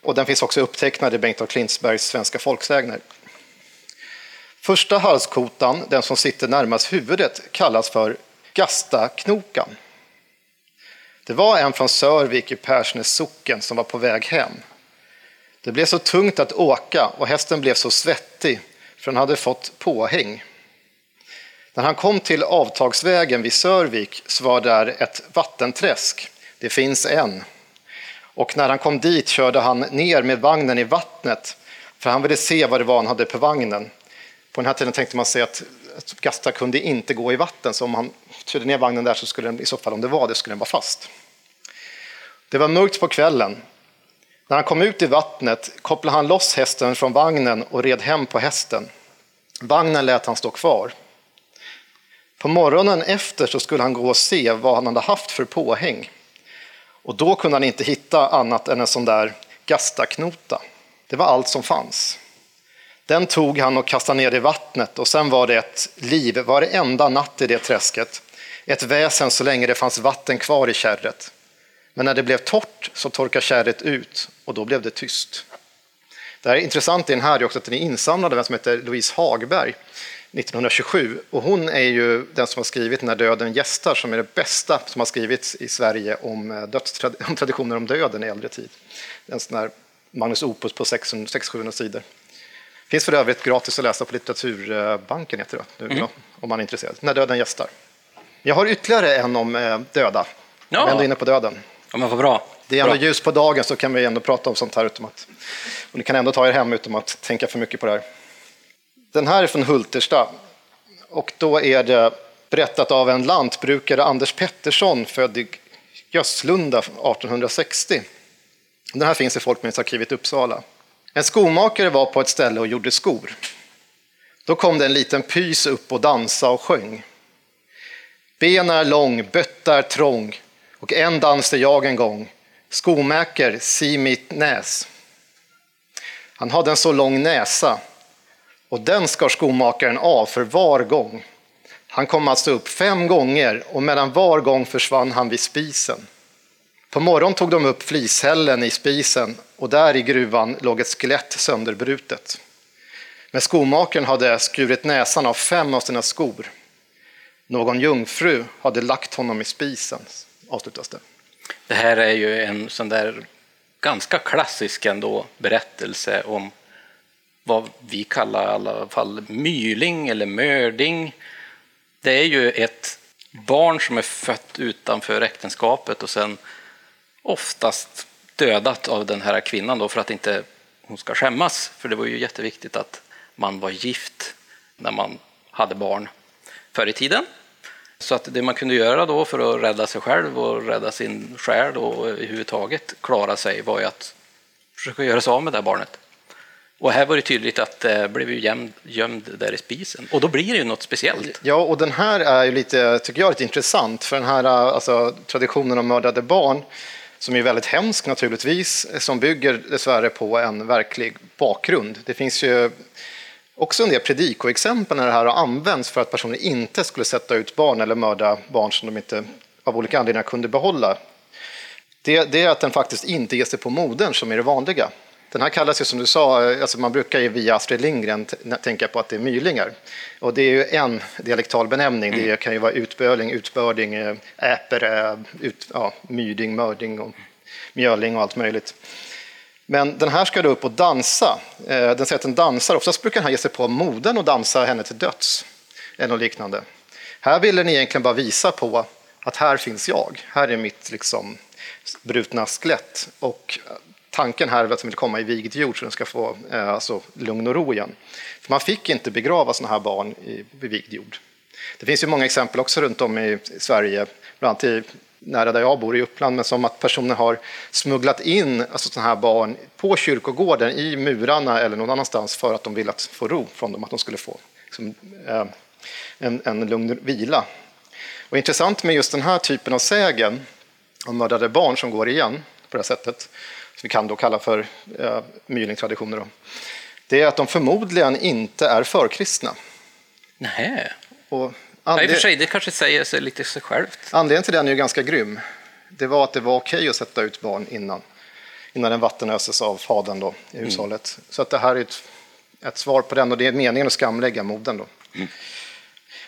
Och den finns också upptecknad i Bengt av Klintsbergs Svenska folksägner. Första halskotan, den som sitter närmast huvudet, kallas för Gastaknokan. Det var en från Sörvik i Persnäs socken som var på väg hem. Det blev så tungt att åka och hästen blev så svettig för han hade fått påhäng. När han kom till avtagsvägen vid Sörvik så var där ett vattenträsk. Det finns en. Och när han kom dit körde han ner med vagnen i vattnet för han ville se vad det var han hade på vagnen. På den här tiden tänkte man sig att, att Gasta kunde inte gå i vatten så om han körde ner vagnen där så skulle den i så fall, om det var det, skulle den vara fast. Det var mörkt på kvällen. När han kom ut i vattnet kopplade han loss hästen från vagnen och red hem på hästen. Vagnen lät han stå kvar. På morgonen efter så skulle han gå och se vad han hade haft för påhäng. Och då kunde han inte hitta annat än en sån där gastaknota. Det var allt som fanns. Den tog han och kastade ner i vattnet och sen var det ett liv varenda natt i det träsket. Ett väsen så länge det fanns vatten kvar i kärret. Men när det blev torrt så torkade kärret ut och då blev det tyst. Det här är intressant i den här är också att den är insamlad av en som heter Louise Hagberg 1927. Och hon är ju den som har skrivit När döden gästar som är det bästa som har skrivits i Sverige om, eh, <laughs> om traditioner om döden i äldre tid. En sån här Magnus Opus på 600-700 sidor. Finns för övrigt gratis att läsa på Litteraturbanken heter det, mm. om man är intresserad. När döden gästar. Jag har ytterligare en om eh, döda. Ja. Jag är ändå inne på döden. Ja, men vad bra. Det är ändå bra. ljus på dagen så kan vi ändå prata om sånt här utan att, och ni kan ändå ta er hem utan att tänka för mycket på det här. Den här är från Hultersta och då är det berättat av en lantbrukare, Anders Pettersson, född i Gösslunda 1860. Den här finns i Folkminnesarkivet i Uppsala. En skomakare var på ett ställe och gjorde skor. Då kom det en liten pys upp och dansa och sjöng. Ben är lång, bötta är trång och en danste jag en gång. Skomäker, si mitt näs. Han hade en så lång näsa och den skar skomakaren av för var gång. Han kom alltså upp fem gånger och mellan var gång försvann han vid spisen. På morgonen tog de upp flishällen i spisen och där i gruvan låg ett skelett sönderbrutet. Men skomakaren hade skurit näsan av fem av sina skor. Någon jungfru hade lagt honom i spisen, avslutas det. Det här är ju en sån där ganska klassisk ändå berättelse om vad vi kallar i alla fall myling eller mörding. Det är ju ett barn som är fött utanför äktenskapet och sen oftast dödat av den här kvinnan då för att inte hon ska skämmas. För det var ju jätteviktigt att man var gift när man hade barn förr i tiden. Så att det man kunde göra då för att rädda sig själv och rädda sin själ och överhuvudtaget klara sig var ju att försöka göra sig av med det här barnet. Och här var det tydligt att det blev ju gömd, gömd där i spisen. Och då blir det ju något speciellt. Ja, och den här är ju lite, tycker jag, lite intressant. För den här eh, alltså, traditionen om mördade barn, som är väldigt hemsk naturligtvis, eh, som bygger dessvärre på en verklig bakgrund. Det finns ju också en del predikoexempel när det här har använts för att personer inte skulle sätta ut barn eller mörda barn som de inte av olika anledningar kunde behålla. Det, det är att den faktiskt inte ger sig på modern som är det vanliga. Den här kallas ju som du sa, alltså man brukar ju via Astrid Lindgren tänka på att det är mylingar. Och det är ju en dialektal benämning, det kan ju vara utböling, utbörding, äh, äpere, ut, ja, myding, mörding och mjöling och allt möjligt. Men den här ska då upp och dansa. Eh, den säger att den dansar. Oftast brukar den här ge sig på modern och dansa henne till döds. Eller något liknande. Här vill den egentligen bara visa på att här finns jag. Här är mitt liksom brutna skelett. Och tanken här är att den vill komma i vigd jord så den ska få eh, alltså, lugn och ro igen. För man fick inte begrava sådana här barn i vigd jord. Det finns ju många exempel också runt om i Sverige, bland annat i nära där jag bor i Uppland, men som att personer har smugglat in alltså sådana här barn på kyrkogården i murarna eller någon annanstans för att de vill att få ro från dem, att de skulle få liksom, eh, en, en lugn vila. Och intressant med just den här typen av sägen om mördade barn som går igen på det här sättet, som vi kan då kalla för eh, mylingtraditioner, det är att de förmodligen inte är förkristna. Nej. Och och för sig, det kanske säger sig lite sig självt. Anledningen till den är ju ganska grym. Det var att det var okej att sätta ut barn innan, innan en vatten öses av fadern då, i mm. hushållet. Mm. Så att det här är ett, ett, svar på den och det är meningen att skamlägga modern. Då. Mm.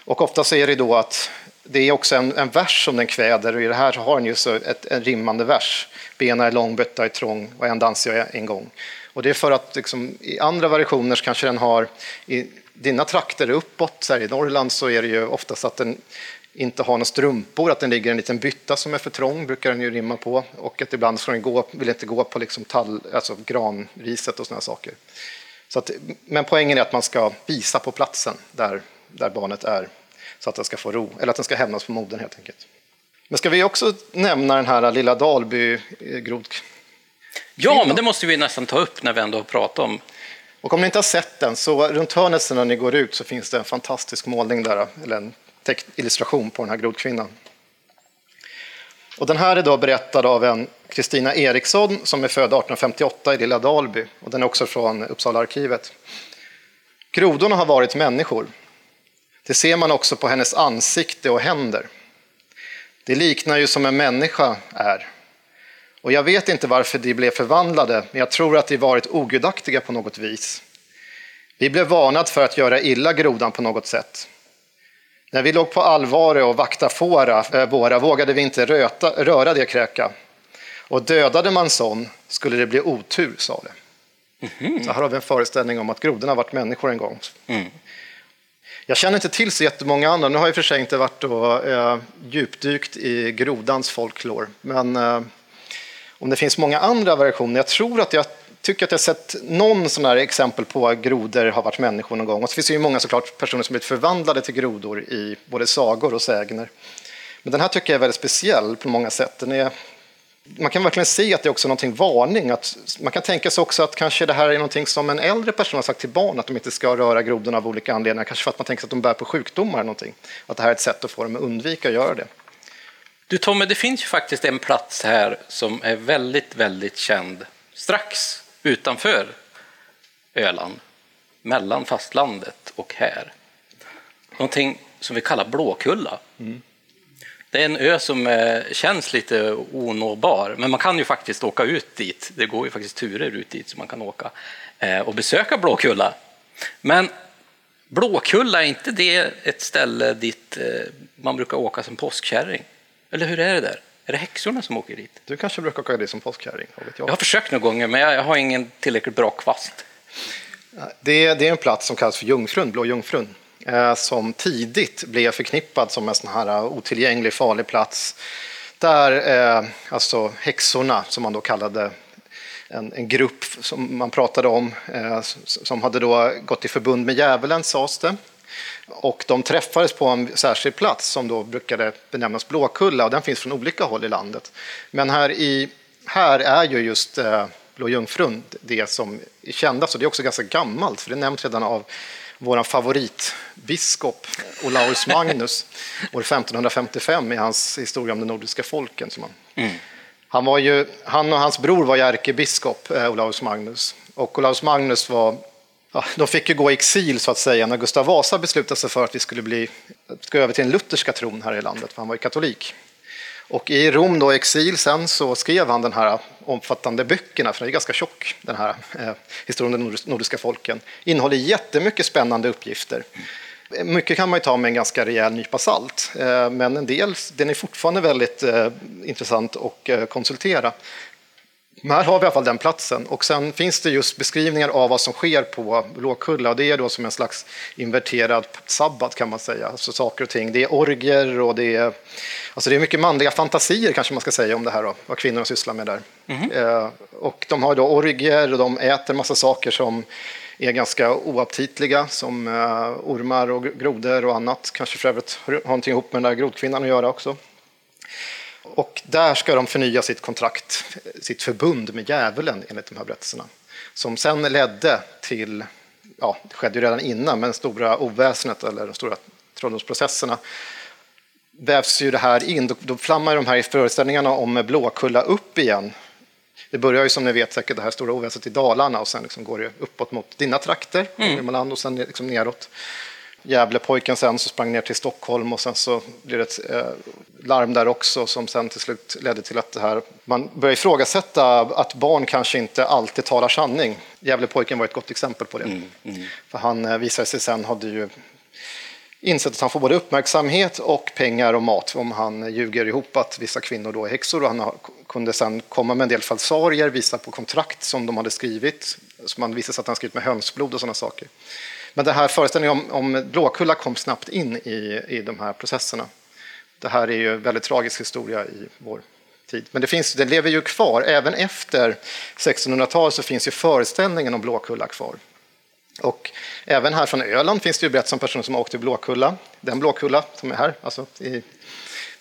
Och ofta så är det då att det är också en, en vers som den kväder och i det här så har den ju så ett, en rimmande vers. Bena är lång, bötta är trång och en dansar jag en gång. Och det är för att liksom, i andra variationer så kanske den har i, dina trakter uppåt, så här, i Norrland så är det ju oftast att den inte har några strumpor, att den ligger i en liten bytta som är för trång, brukar den ju rimma på. Och att ibland ska den gå, vill inte gå på liksom tall, alltså granriset och sådana saker. Så att, men poängen är att man ska visa på platsen där, där barnet är, så att den ska få ro, eller att den ska hämnas på modern helt enkelt. Men ska vi också nämna den här lilla Dalby-grod... Ja, men det måste vi nästan ta upp när vi ändå har pratat om och om ni inte har sett den, så runt hörnet när ni går ut så finns det en fantastisk målning där, eller en illustration på den här grodkvinnan. Och den här är då berättad av en Kristina Eriksson som är född 1858 i Lilla Dalby och den är också från Uppsala arkivet. Grodorna har varit människor. Det ser man också på hennes ansikte och händer. Det liknar ju som en människa är. Och jag vet inte varför de blev förvandlade, men jag tror att de varit ogudaktiga på något vis. Vi blev varnade för att göra illa grodan på något sätt. När vi låg på allvar och vakta fåra äh, våra vågade vi inte röta, röra det kräka. Och dödade man sån skulle det bli otur, sa det. Mm. Så här har vi en föreställning om att grodorna varit människor en gång. Mm. Jag känner inte till så jättemånga andra. Nu har jag i och för sig inte varit och, eh, djupdykt i grodans folklor. Men eh, om det finns många andra versioner, Jag tror att jag tycker att jag sett någon sån här exempel på att grodor har varit människor någon gång. Och så finns det ju många såklart personer som blivit förvandlade till grodor i både sagor och sägner. Men den här tycker jag är väldigt speciell på många sätt. Den är, man kan verkligen se att det är också någonting varning. Att man kan tänka sig också att kanske det här är någonting som en äldre person har sagt till barn att de inte ska röra grodorna av olika anledningar. Kanske för att man tänker sig att de bär på sjukdomar eller någonting. Att det här är ett sätt att få dem att undvika att göra det. Du Tommy, det finns ju faktiskt en plats här som är väldigt, väldigt känd strax utanför Öland, mellan fastlandet och här. Någonting som vi kallar Blåkulla. Mm. Det är en ö som eh, känns lite onåbar, men man kan ju faktiskt åka ut dit. Det går ju faktiskt turer ut dit så man kan åka eh, och besöka Blåkulla. Men Blåkulla, är inte det ett ställe dit eh, man brukar åka som påskkärring? Eller hur är det där? Är det häxorna som åker dit? Du kanske brukar åka dit som påskkärring? Jag. jag har försökt några gånger, men jag har ingen tillräckligt bra kvast. Det är, det är en plats som kallas för Jungfrun, Blå Jungfrun, Eh, som tidigt blev förknippad som en sån här eh, otillgänglig, farlig plats där eh, alltså häxorna, som man då kallade en, en grupp som man pratade om, eh, som hade då gått i förbund med djävulen, sades det. Och de träffades på en särskild plats som då brukade benämnas Blåkulla och den finns från olika håll i landet. Men här, i, här är ju just eh, Blå Jungfrun det som är kändast och det är också ganska gammalt för det nämns redan av vår favoritbiskop Olaus Magnus <laughs> år 1555 i hans historia om de nordiska folken. Som han, mm. han, var ju, han och hans bror var ärkebiskop, eh, Olaus Magnus. Och Olaus Magnus var ja, de fick ju gå i exil så att säga när Gustav Vasa beslutade sig för att vi skulle bli, ska över till den lutherska tron här i landet, för han var ju katolik. Och i Rom då, exil sen, så skrev han den här omfattande böckerna, för den är ganska tjock, den här eh, historien om de nordiska folken. Innehåller jättemycket spännande uppgifter. Mycket kan man ju ta med en ganska rejäl nypa salt, eh, men en del den är fortfarande väldigt eh, intressant att eh, konsultera. Men här har vi i alla fall den platsen. Och sen finns det just beskrivningar av vad som sker på Blåkulla. Och det är då som en slags inverterad sabbat kan man säga. Alltså saker och ting. Det är orger och det är, alltså det är mycket manliga fantasier kanske man ska säga om det här. Då, vad kvinnorna sysslar med där. Mm. Eh, och de har då orger och de äter massa saker som är ganska oaptitliga som eh, ormar och grodor och annat. Kanske för övrigt har någonting ihop med den där grodkvinnan att göra också. Och där ska de förnya sitt kontrakt, sitt förbund med djävulen enligt de här berättelserna. Som sen ledde till, ja det skedde ju redan innan, men stora oväsendet eller de stora trolldomsprocesserna vävs ju det här in. Då, då flammar de här föreställningarna om Blåkulla upp igen. Det börjar ju som ni vet säkert det här stora oväsendet i Dalarna och sen liksom går det uppåt mot dina trakter, mm. och sen liksom neråt. Gävlepojken sen så sprang ner till Stockholm och sen så blev det ett eh, larm där också som sen till slut ledde till att det här, man började ifrågasätta att barn kanske inte alltid talar sanning. Gävlepojken var ett gott exempel på det. Mm, mm. För han eh, visade sig sen hade ju insett att han får både uppmärksamhet och pengar och mat om han ljuger ihop att vissa kvinnor då är häxor och han kunde sen komma med en del falsarier, visa på kontrakt som de hade skrivit, som man visade sig att han skrivit med hönsblod och sådana saker. Men den här föreställningen om, om Blåkulla kom snabbt in i, i de här processerna. Det här är ju en väldigt tragisk historia i vår tid. Men det, finns, det lever ju kvar. Även efter 1600-talet så finns ju föreställningen om Blåkulla kvar. Och även här från Öland finns det ju berättelser om personer som har åkt till Blåkulla. Den Blåkulla som är här, alltså i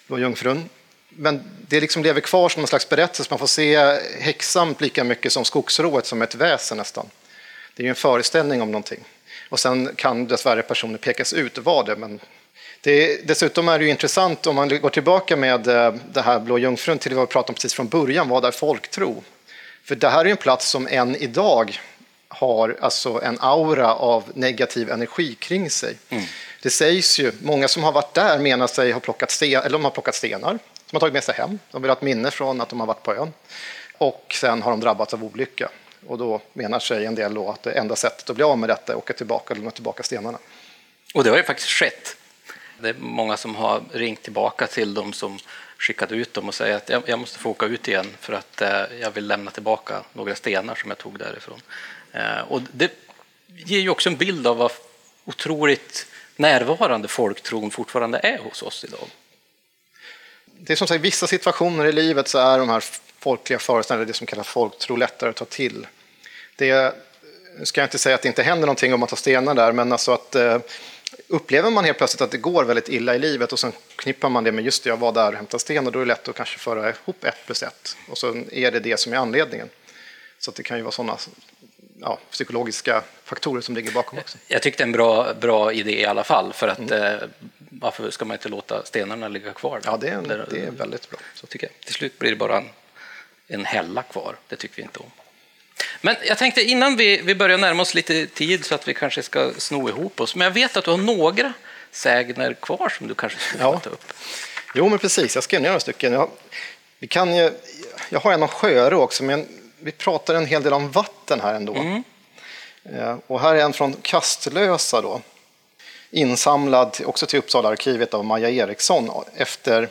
Blå Jungfrun. Men det liksom lever kvar som en slags berättelse. Man får se häxan lika mycket som skogsrået som ett väsen nästan. Det är ju en föreställning om någonting. Och sen kan dessvärre personer pekas ut vad det men det, dessutom är det ju intressant om man går tillbaka med eh, det här Blå Jungfrun till vad vi pratade om precis från början, vad är folktro? För det här är en plats som än idag har alltså en aura av negativ energi kring sig. Mm. Det sägs ju, många som har varit där menar sig ha plockat, sten, eller de har plockat stenar som har tagit med sig hem. De vill ha ett minne från att de har varit på ön. Och sen har de drabbats av olycka. Och då menar sig en del då att det enda sättet att bli av med detta är att åka tillbaka och lämna tillbaka stenarna. Och det har ju faktiskt skett. Det är många som har ringt tillbaka till dem som skickade ut dem och säger att jag, måste få åka ut igen för att eh, jag vill lämna tillbaka några stenar som jag tog därifrån. Eh, och det ger ju också en bild av vad otroligt närvarande folktron fortfarande är hos oss idag. Det är som sagt vissa situationer i livet så är de här folkliga föreställningar, det som kallas folktro, lättare att ta till. Det ska jag inte säga att det inte händer någonting om man tar stenar där, men alltså att eh, upplever man helt plötsligt att det går väldigt illa i livet och sen knippar man det med just det, jag var där och hämtade sten och då är det lätt att kanske föra ihop ett plus ett och så är det det som är anledningen. Så det kan ju vara sådana ja, psykologiska faktorer som ligger bakom också. Jag tyckte en bra, bra idé i alla fall, för att mm. eh, varför ska man inte låta stenarna ligga kvar? Ja, det är, det är väldigt bra. Så tycker jag. Till slut blir det bara en, en hälla kvar, det tycker vi inte om. Men jag tänkte innan vi, vi börjar närma oss lite tid så att vi kanske ska sno ihop oss, men jag vet att du har några sägner kvar som du kanske skulle ja. ta upp. Jo, men precis, jag ska göra några stycken. Jag, vi kan ju, jag har en om Sjöro också, men vi pratar en hel del om vatten här ändå. Mm. Eh, och här är en från Kastlösa då, insamlad också till Uppsala arkivet av Maja Eriksson efter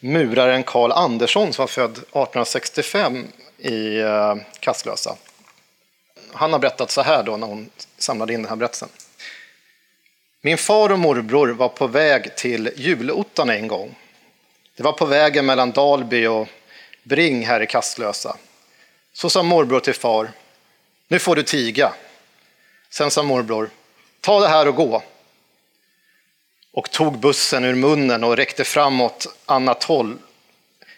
muraren Karl Andersson som var född 1865 i eh, Kastlösa. Han har berättat så här då när hon samlade in den här berättelsen. Min far och morbror var på väg till julottan en gång. Det var på vägen mellan Dalby och Bring här i Kastlösa. Så sa morbror till far, nu får du tiga. Sen sa morbror, ta det här och gå. Och tog bussen ur munnen och räckte framåt annat håll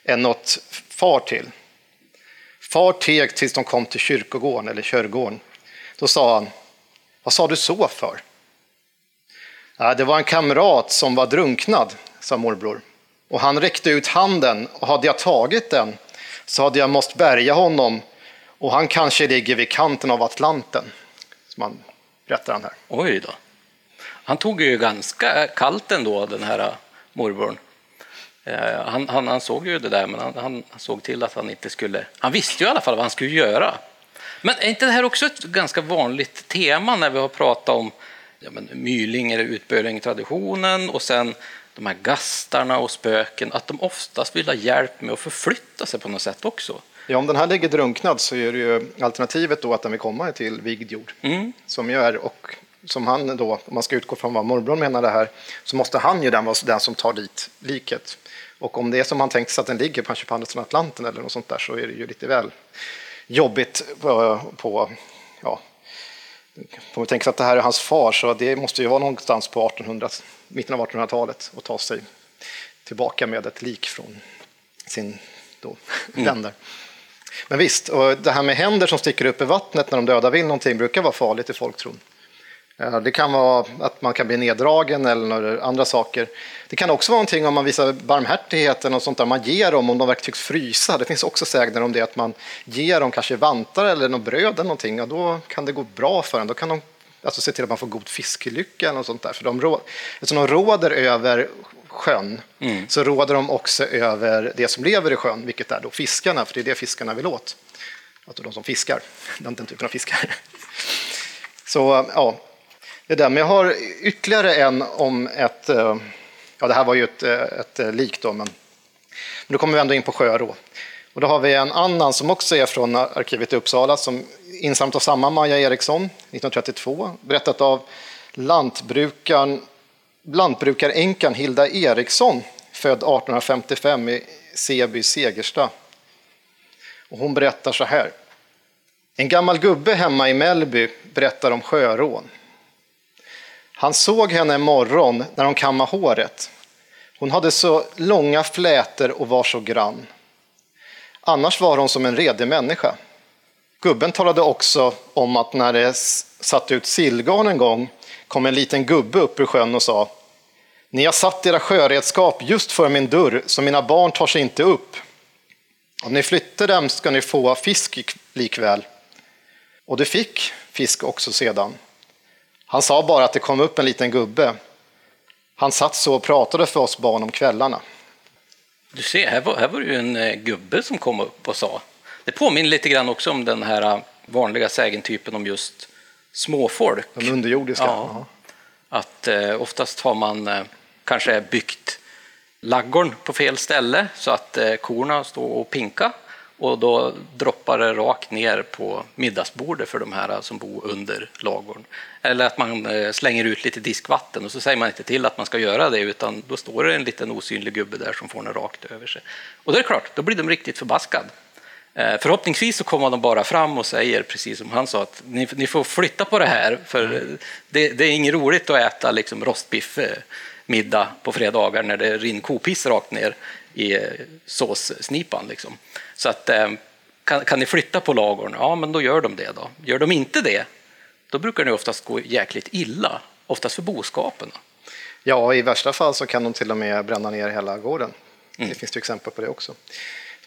än åt far till. Far teg tills de kom till kyrkogården eller körgården. Då sa han, vad sa du så för? Det var en kamrat som var drunknad, sa morbror. Och han räckte ut handen och hade jag tagit den så hade jag måste bärga honom och han kanske ligger vid kanten av Atlanten. Som man berättar han här. Oj då. Han tog ju ganska kallt ändå, den här morbrorn. Eh, han, han, han, såg ju det där, men han, han, såg till att han inte skulle... Han visste ju i alla fall vad han skulle göra. Men är inte det här också ett ganska vanligt tema när vi har pratat om ja, men, myling eller utböling-traditionen och sen de här gastarna och spöken, att de oftast vill ha hjälp med att förflytta sig på något sätt också. Ja, om den här ligger drunknad så är det ju alternativet då att den vill komma till vigd jord. Mm. Som ju är, och som han då, om man ska utgå från vad morbrorn menar det här, så måste han ju den vara den som tar dit liket. Och om det är som han tänkt sig att den ligger kanske på andra sidan Atlanten eller något sånt där så är det ju lite väl jobbigt på, på ja, om vi tänker att det här är hans far så det måste ju vara någonstans på 1800, mitten av 1800-talet och ta sig tillbaka med ett lik från sin då, mm. Men visst, och det här med händer som sticker upp i vattnet när de döda vill någonting brukar vara farligt i folktron. Det kan vara att man kan bli neddragen eller några andra saker. Det kan också vara någonting om man visar barmhärtighet eller något sånt där. Man ger dem om de verkligen tycks frysa. Det finns också sägner om det att man ger dem kanske vantar eller något bröd eller någonting. Och då kan det gå bra för dem. Då kan de alltså, se till att man får god fiskelycka eller något sånt där. För de, rå, eftersom de råder över sjön mm. så råder de också över det som lever i sjön, vilket är då fiskarna, för det är det fiskarna vill åt. Alltså de som fiskar, den typen av fiskar. Så ja, det där. Men jag har ytterligare en om ett, eh, ja det här var ju ett, eh, ett eh, lik då, men, men då kommer vi ändå in på sjörå. Och då har vi en annan som också är från arkivet i Uppsala som insamlat av samma Maja Eriksson 1932, berättat av lantbrukaren, lantbrukaränkan Hilda Eriksson, född 1855 i Seby, Segersta. Och hon berättar så här. En gammal gubbe hemma i Mellby berättar om sjörån. Han såg henne en morgon när hon kammade håret. Hon hade så långa flätor och var så grann. Annars var hon som en redig människa. Gubben talade också om att när det satt ut sillgarn en gång kom en liten gubbe upp ur sjön och sa Ni har satt era sjöredskap just för min dörr så mina barn tar sig inte upp. Om ni flyttar dem ska ni få fisk likväl. Och de fick fisk också sedan. Han sa bara att det kom upp en liten gubbe. Han satt så och pratade för oss barn om kvällarna. Du ser, här var, här var det ju en eh, gubbe som kom upp och sa. Det påminner lite grann också om den här eh, vanliga sägentypen om just småfolk. De underjordiska? Ja. Att eh, oftast har man eh, kanske byggt laggorn på fel ställe så att eh, korna står och pinka och då droppar det rakt ner på middagsbordet för de här som bor under lagorn. Eller att man eh, slänger ut lite diskvatten och så säger man inte till att man ska göra det utan då står det en liten osynlig gubbe där som får den rakt över sig. Och det är klart, då blir de riktigt förbaskad. Eh, förhoppningsvis så kommer de bara fram och säger, precis som han sa, att ni, ni får flytta på det här för det, det är inget roligt att äta liksom rostbiff eh, middag på fredagar när det rinner kopiss rakt ner i såssnipan. Liksom. Så att, eh, kan, kan ni flytta på lagorn? Ja, men då gör de det. då. Gör de inte det, då brukar det oftast gå jäkligt illa, oftast för boskapen. Ja, i värsta fall så kan de till och med bränna ner hela gården. Mm. Det finns det exempel på det också.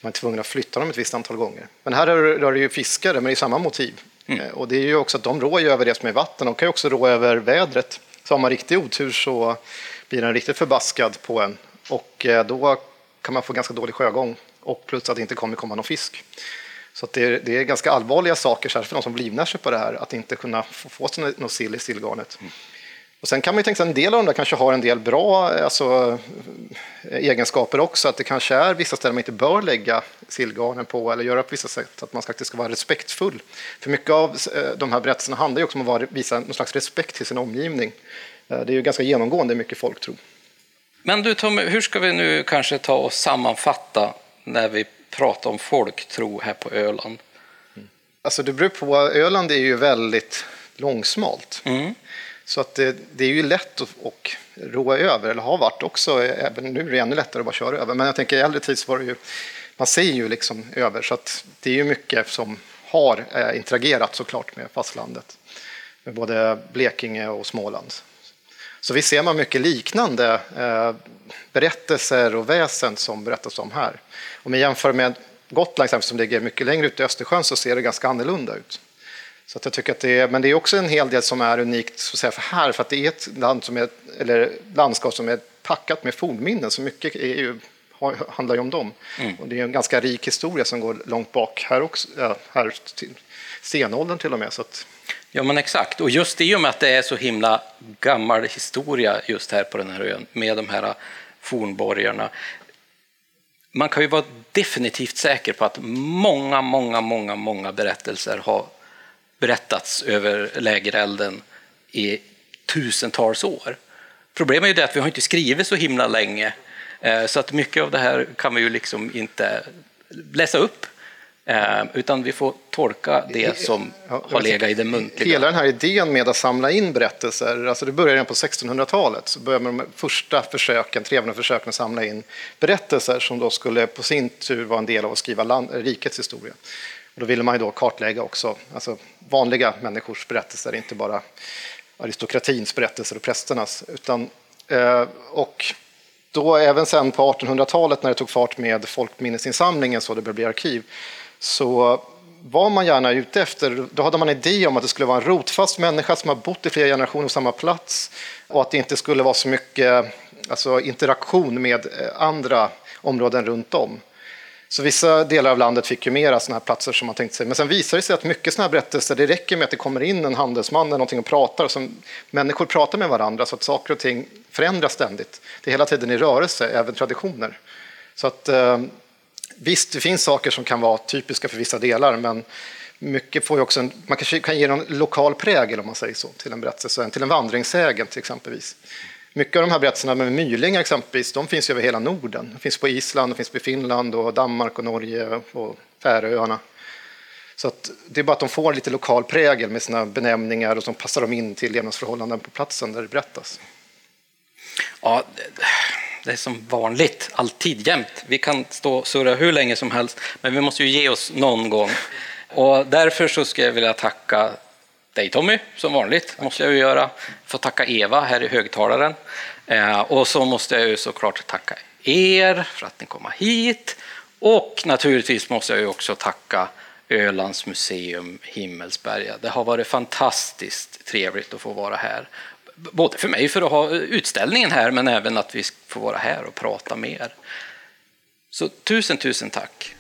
Man är tvungen att flytta dem ett visst antal gånger. Men här rör det ju fiskare, men det är samma motiv. Mm. Eh, och det är ju också att de rår ju över det som är vatten. De kan ju också rå över vädret. Så har man riktig otur så blir den riktigt förbaskad på en. Och eh, då kan man få ganska dålig sjögång och plus att det inte kommer komma någon fisk. Så det är, det, är, ganska allvarliga saker, särskilt för de som livnär sig på det här, att inte kunna få, få sig något sill i sillgarnet. Mm. Och sen kan man ju tänka sig att en del av de där kanske har en del bra alltså, egenskaper också, att det kanske är vissa ställen man inte bör lägga sillgarnen på eller göra på vissa sätt, att man faktiskt ska vara respektfull. För mycket av eh, de här berättelserna handlar ju också om att visa någon slags respekt till sin omgivning. Eh, det är ju ganska genomgående mycket folk tror. Men du Tommy, hur ska vi nu kanske ta och sammanfatta när vi pratar om folktro här på Öland? Mm. Alltså det beror på, Öland är ju väldigt långsmalt. Mm. Så att det, det, är ju lätt att och rå över, eller har varit också, även nu är det ännu lättare att bara köra över. Men jag tänker i äldre tid så var det ju, man säger ju liksom över, så att det är ju mycket som har eh, interagerat såklart med fastlandet. Med både Blekinge och Småland. Så vi ser man mycket liknande eh, berättelser och väsen som berättas om här. Om vi jämför med Gotland exempel, som ligger mycket längre ut i Östersjön så ser det ganska annorlunda ut. Så att jag tycker att det är, men det är också en hel del som är unikt så att säga, för här, för att det är ett land som är, eller landskap som är packat med fornminnen, så mycket är ju, handlar ju om dem. Mm. Och det är en ganska rik historia som går långt bak här också, här till stenåldern till och med. Så att... Ja men exakt, och just i och med att det är så himla gammal historia just här på den här ön med de här fornborgarna. Man kan ju vara definitivt säker på att många, många, många, många berättelser har berättats över lägerelden i tusentals år. Problemet är ju det att vi har inte skrivit så himla länge, eh, så att mycket av det här kan vi ju liksom inte läsa upp. Eh, utan vi får tolka det som har legat i det muntliga. Hela den här idén med att samla in berättelser, alltså det började redan på 1600-talet, så började man med de första försöken, trevliga försöken att samla in berättelser som då skulle på sin tur vara en del av att skriva land, rikets historia. Och då ville man ju då kartlägga också alltså vanliga människors berättelser, inte bara aristokratins berättelser och prästernas. Utan, eh, och då även sen på 1800-talet när det tog fart med folkminnesinsamlingen så det började bli arkiv, så var man gärna ute efter, då hade man en idé om att det skulle vara en rotfast människa som har bott i flera generationer på samma plats och att det inte skulle vara så mycket alltså, interaktion med eh, andra områden runt om. Så vissa delar av landet fick ju mera sådana här platser som man tänkte sig. Men sen visar det sig att mycket sådana här berättelser, det räcker med att det kommer in en handelsman eller någonting och pratar. Så människor pratar med varandra så att saker och ting förändras ständigt. Det är hela tiden i rörelse, även traditioner. Så att eh, visst, det finns saker som kan vara typiska för vissa delar, men mycket får ju också en, man kanske kan ge en lokal prägel om man säger så till en berättelse, till en vandringssägen till exempelvis. Mycket av de här berättelserna med mylingar exempelvis, de finns över hela Norden. De finns på Island, de finns på Finland, och Danmark och Norge och Färöarna. Så att det är bara att de får lite lokal prägel med sina benämningar och som passar dem in till levnadsförhållanden på platsen där det berättas. Ja, det är som vanligt, alltid jämt. Vi kan stå och surra hur länge som helst, men vi måste ju ge oss någon gång. Och därför så ska jag vilja tacka dig Tommy, som vanligt måste jag ju göra. Få tacka Eva här i högtalaren. Eh, och så måste jag ju såklart tacka er för att ni kommer hit. Och naturligtvis måste jag ju också tacka Ölands museum Himmelsberga. Det har varit fantastiskt trevligt att få vara här. Både för mig för att ha utställningen här, men även att vi får vara här och prata mer. Så tusen, tusen tack.